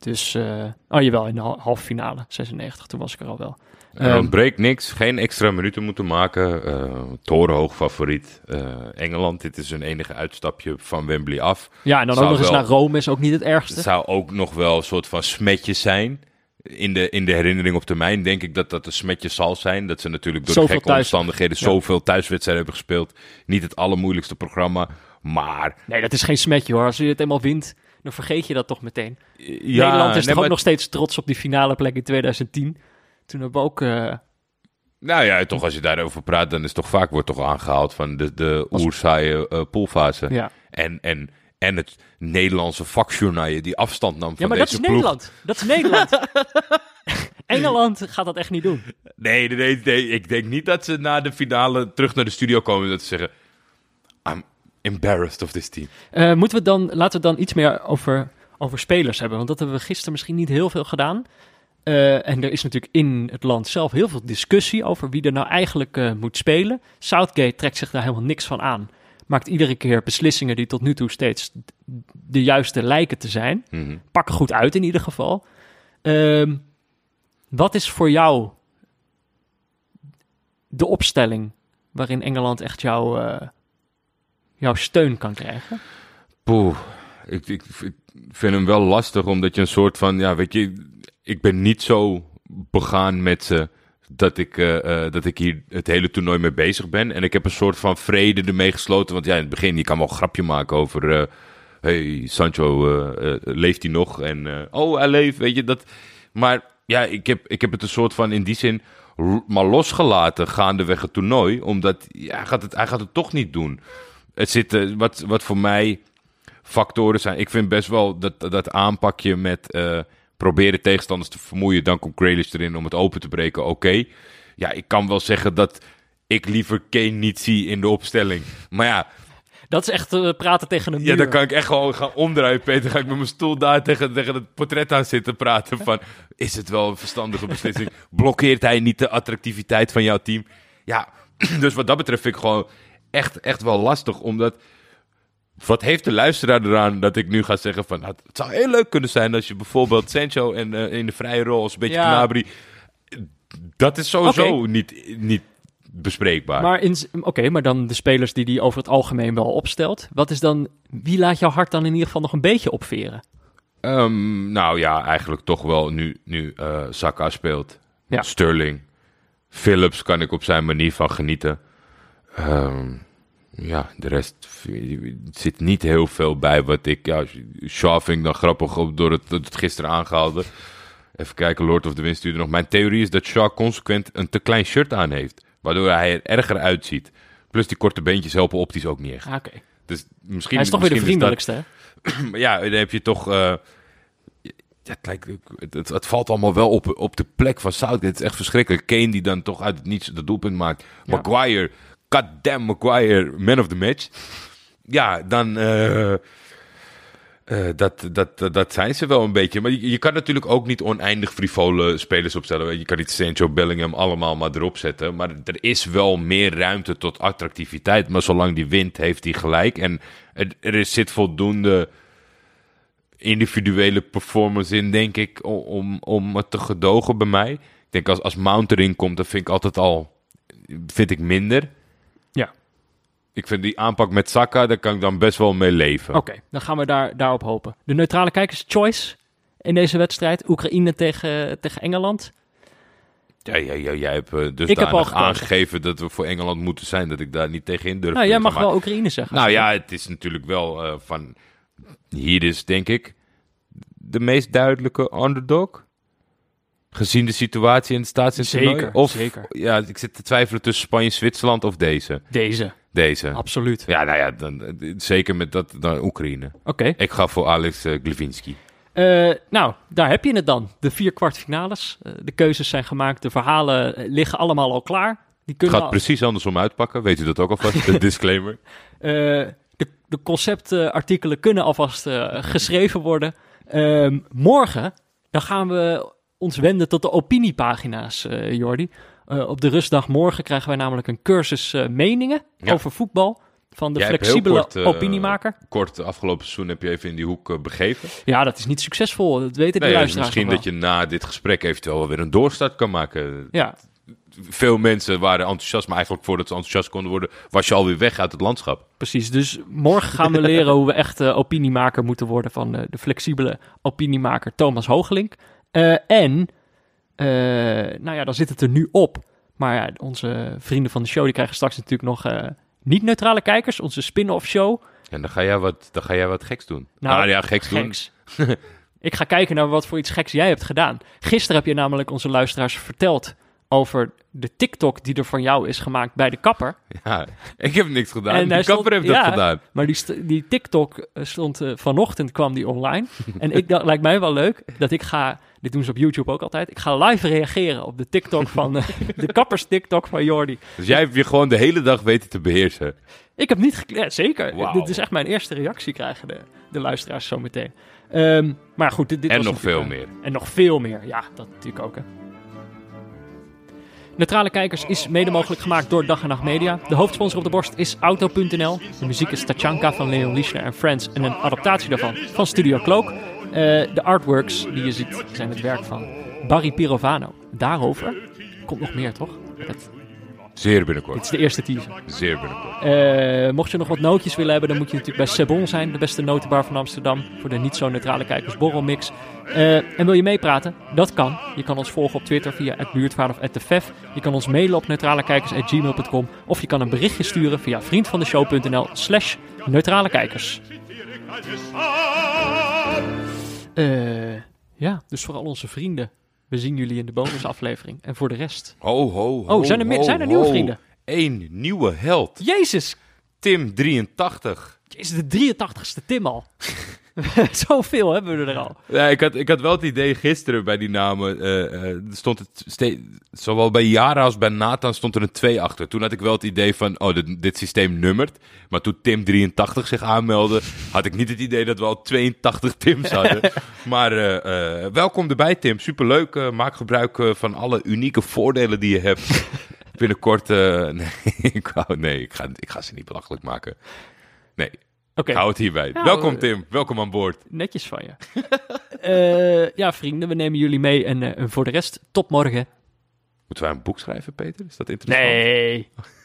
dus, eh, oh jawel, in de hal- halve finale, 96, toen was ik er al wel. Er Ehm, ontbreekt niks, geen extra minuten moeten maken. eh torenhoog favoriet. eh, Engeland, dit is hun enige uitstapje van Wembley af. Ja, en dan Zou ook nog eens wel- naar Rome is ook niet het ergste. Het zou ook nog wel een soort van smetje zijn. In de, in de herinnering op termijn denk ik dat dat een smetje zal zijn. Dat ze natuurlijk door Zoveel de gekke thuis- omstandigheden Ja. zoveel thuiswedstrijden hebben gespeeld. Niet het allermoeilijkste programma. Maar Nee, dat is geen smetje hoor. Als je het eenmaal wint, dan vergeet je dat toch meteen. ja, Nederland is nee, toch ook maar- nog steeds trots op die finale plek in 2010. Toen hebben we ook eh, Nou ja, toch als je daarover praat, dan is toch vaak wordt toch aangehaald van de, de oerzaaie uh, poolfase. Ja. En, en, en het Nederlandse vakjournaal die afstand nam van Ja, maar deze dat is ploeg. Nederland. Dat is Nederland. Engeland gaat dat echt niet doen. Nee, nee, nee, nee, ik denk niet dat ze na de finale terug naar de studio komen en dat ze zeggen... I'm embarrassed of this team. Eh, moeten we dan, laten we dan iets meer over, over spelers hebben. Want dat hebben we gisteren misschien niet heel veel gedaan. Eh, en er is natuurlijk in het land zelf heel veel discussie over wie er nou eigenlijk eh, moet spelen. Southgate trekt zich daar helemaal niks van aan. Maakt iedere keer beslissingen die tot nu toe steeds de juiste lijken te zijn. Mhm. Pakken goed uit in ieder geval. Ehm, wat is voor jou de opstelling waarin Engeland echt jouw, jouw steun kan krijgen? Poeh, ik, vind hem wel lastig, omdat je een soort van, ja, weet je, ik ben niet zo begaan met ze dat ik, eh, eh, dat ik hier het hele toernooi mee bezig ben. En ik heb een soort van vrede ermee gesloten, want ja, in het begin, je kan wel een grapje maken over, eh, hey, Sancho, leeft hij nog? En, oh, hij leeft, weet je, dat... Maar ja, ik heb, ik heb het een soort van, in die zin, maar losgelaten gaandeweg het toernooi, omdat ja, hij, gaat het, hij gaat het toch niet doen. Het zit, eh, wat, wat voor mij factoren zijn. Ik vind best wel dat, dat aanpakje met eh, proberen tegenstanders te vermoeien. Dan komt Grealish erin om het open te breken. Oké. Ja, ik kan wel zeggen dat ik liever Kane niet zie in de opstelling. Maar ja, Dat is echt eh, praten tegen een muur. ja, dan kan ik echt gewoon gaan omdraaien, Peter. Dan ga ik met mijn stoel daar tegen, tegen het portret aan zitten praten. Van, is het wel een verstandige beslissing? Blokkeert hij niet de attractiviteit van jouw team? Ja, dus wat dat betreft vind ik gewoon echt, echt wel lastig. Omdat, wat heeft de luisteraar eraan dat ik nu ga zeggen van... nou, het zou heel leuk kunnen zijn als je bijvoorbeeld Sancho en, eh, in de vrije rol als een beetje Ja. Dat is sowieso niet, niet bespreekbaar. Maar in, oké, maar dan de spelers die die over het algemeen wel opstelt. Wat is dan, wie laat jouw hart dan in ieder geval nog een beetje opveren? Ehm, nou ja, eigenlijk toch wel nu, nu eh Saka speelt. Ja. Sterling. Phillips kan ik op zijn manier van genieten. Ehm, ja, de rest zit niet heel veel bij wat ik... Ja, Shaw vind ik dan grappig op- door het, het gisteren aangehaalde. Even kijken, Lord of the Wind stuurde nog. Mijn theorie is dat Shaw consequent een te klein shirt aan heeft. Waardoor hij er erger uitziet. Plus die korte beentjes helpen optisch ook niet echt. Ah, Dus misschien, hij is toch weer de dat- vriendelijkste. hè? maar ja, dan heb je toch. eh, ja, het, lijkt, het, het, valt allemaal wel op, op de plek van Southgate. Het is echt verschrikkelijk. Kane die dan toch uit het niets de doelpunt maakt. Ja. Maguire, goddamn Maguire, man of the match. Ja, dan. eh, eh, dat, dat, dat, zijn ze wel een beetje. Maar je, kan natuurlijk ook niet oneindig frivole spelers opstellen. Je kan niet Sancho, Bellingham allemaal maar erop zetten. Maar er is wel meer ruimte tot attractiviteit. Maar zolang die wint, heeft hij gelijk. En er, er zit voldoende individuele performance in, denk ik, om, om het te gedogen bij mij. Ik denk als, als Mount erin komt, dat vind ik altijd al vind ik minder. Ja. Ik vind die aanpak met Saka, daar kan ik dan best wel mee leven. Oké, dan gaan we daar, daarop hopen. De neutrale kijkers choice in deze wedstrijd. Oekraïne tegen, tegen Engeland. Ja, ja, ja, jij hebt uh, dus Ik heb aangegeven dat we voor Engeland moeten zijn, dat ik daar niet tegenin durf. Nou, jij mag wel Oekraïne zeggen. Nou ja, het is natuurlijk wel eh, van. Hier is denk ik de meest duidelijke underdog. Gezien de situatie in het staatsintoernooi. Zeker, Of, zeker. Ja, ik zit te twijfelen tussen Spanje, Zwitserland of deze. Deze, Deze. absoluut. Ja, nou ja, dan, eh, zeker met dat dan Oekraïne. Oké. Ik ga voor Alex uh, Glivinski. Uh, nou, daar heb je het dan. De vier kwartfinales. Uh, de keuzes zijn gemaakt. De verhalen eh, liggen allemaal al klaar. Die Het kunnen gaat al- precies andersom uitpakken. Weet u dat ook alvast? De disclaimer. Eh, de, de conceptartikelen kunnen alvast eh, geschreven worden. Ehm, morgen dan gaan we ons wenden tot de opiniepagina's, eh Jordi. Eh, op de rustdag morgen krijgen wij namelijk een cursus eh, meningen Ja. over voetbal. Van de Jij flexibele kort, opiniemaker. Kort, afgelopen seizoen heb je even in die hoek begeven. Ja, dat is niet succesvol. Dat weten de Nee, luisteraars misschien dat je na dit gesprek eventueel wel weer een doorstart kan maken. Ja, Veel mensen waren enthousiast, maar eigenlijk voordat ze enthousiast konden worden, was je alweer weg uit het landschap. precies. Dus morgen gaan we leren hoe we echt opiniemaker moeten worden van de flexibele opiniemaker Thomas Hoogelink. Eh, en, eh, nou ja, dan zit het er nu op. Maar ja, onze vrienden van de show die krijgen straks natuurlijk nog eh, niet-neutrale kijkers. Onze spin-off show. En dan ga jij wat, dan ga jij wat geks doen. Nou, Nou, ja, geks, doen. Geks. Ik ga kijken naar wat voor iets geks jij hebt gedaan. Gisteren heb je namelijk onze luisteraars verteld over de TikTok die er van jou is gemaakt bij de kapper. Ja, ik heb niks gedaan. En hij kapper heeft dat gedaan. Maar die, die TikTok stond vanochtend kwam die online. en ik dacht, lijkt mij wel leuk dat ik ga, dit doen ze op YouTube ook altijd, ik ga live reageren op de TikTok van eh, de kappers TikTok van Jordi. Dus jij hebt je gewoon de hele dag weten te beheersen. Ik heb niet gekleed, ja, zeker. Wauw. Dit is echt mijn eerste reactie krijgen de, de luisteraars zo meteen. Ehm, maar goed, dit, dit En was nog veel natuurlijk, meer. eh, En nog veel meer, ja, dat natuurlijk ook. Hè. Neutrale Kijkers is mede mogelijk gemaakt door Dag en Nacht Media. De hoofdsponsor op de borst is Auto.nl. De muziek is Tachanka van Leon Lischner en Friends en een adaptatie daarvan van Studio Cloak. Eh, de artworks die je ziet zijn het werk van Barry Pirovano. Daarover komt nog meer, toch? Dat, Zeer dit binnenkort. is de eerste teaser. Zeer binnenkort. Eh, mocht je nog wat nootjes willen hebben, dan moet je natuurlijk bij Sebon zijn, de beste notenbar van Amsterdam, voor de niet zo neutrale kijkers borrelmix. Eh, en wil je meepraten? Dat kan. Je kan ons volgen op Twitter via het buurtvader of de Vef. Je kan ons mailen op neutralekijkers.gmail.com of je kan een berichtje sturen via vriendvandeshow.nl slash Eh, ja, dus voor al onze vrienden. We zien jullie in de bonusaflevering. En voor de rest. Ho, ho, ho. Oh, zijn er, ho, zijn er nieuwe ho. vrienden? Eén nieuwe held. Jezus, Tim 83. is de 83ste Tim al. Zoveel hebben we er al. Ja, ik, had, ik had wel het idee gisteren bij die namen. eh, eh, stond het ste- zowel bij Jara als bij Nathan stond er een 2 achter. Toen had ik wel het idee van, oh, dit, dit systeem nummert. Maar toen Tim 83 zich aanmeldde, had ik niet het idee dat we al 82 Tims hadden. maar eh, welkom erbij, Tim. Superleuk. maak gebruik van alle unieke voordelen die je hebt. Binnenkort, nee, ik, wou, nee ik, ga, ik ga ze niet belachelijk maken. Nee, Ik hou het hierbij. Nou, welkom, eh, Tim. Welkom aan boord. netjes van je. Eh, ja, vrienden, we nemen jullie mee. En eh, voor de rest, tot morgen. Moeten wij een boek schrijven, Peter? Is dat interessant? Nee.